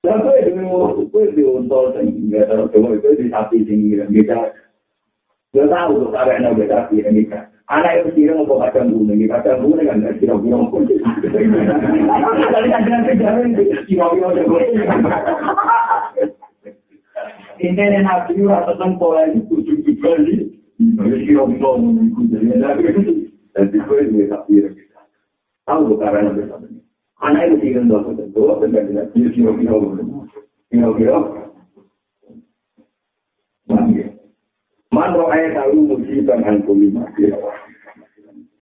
itu? Siapa itu? Gue di untol, nggak tahu, coba itu di sapi kita Dia tahu tuh cara yang udah sapi ini kan. Anak itu kira mau kacang kuning, ini kacang kuning kan nggak kira-kira mau Tadi ada yang kejaran itu, kira-kira Ini nabi rasa tengkola itu tujuh kali. Jadi kira-kira mengikuti. Jadi gue ini tak kira kita. Tahu karena bersama ini. Anak itu kira dua kata dua benda benda dia kira-kira kira-kira. Man roh ayat tahu musibah angkuli masih.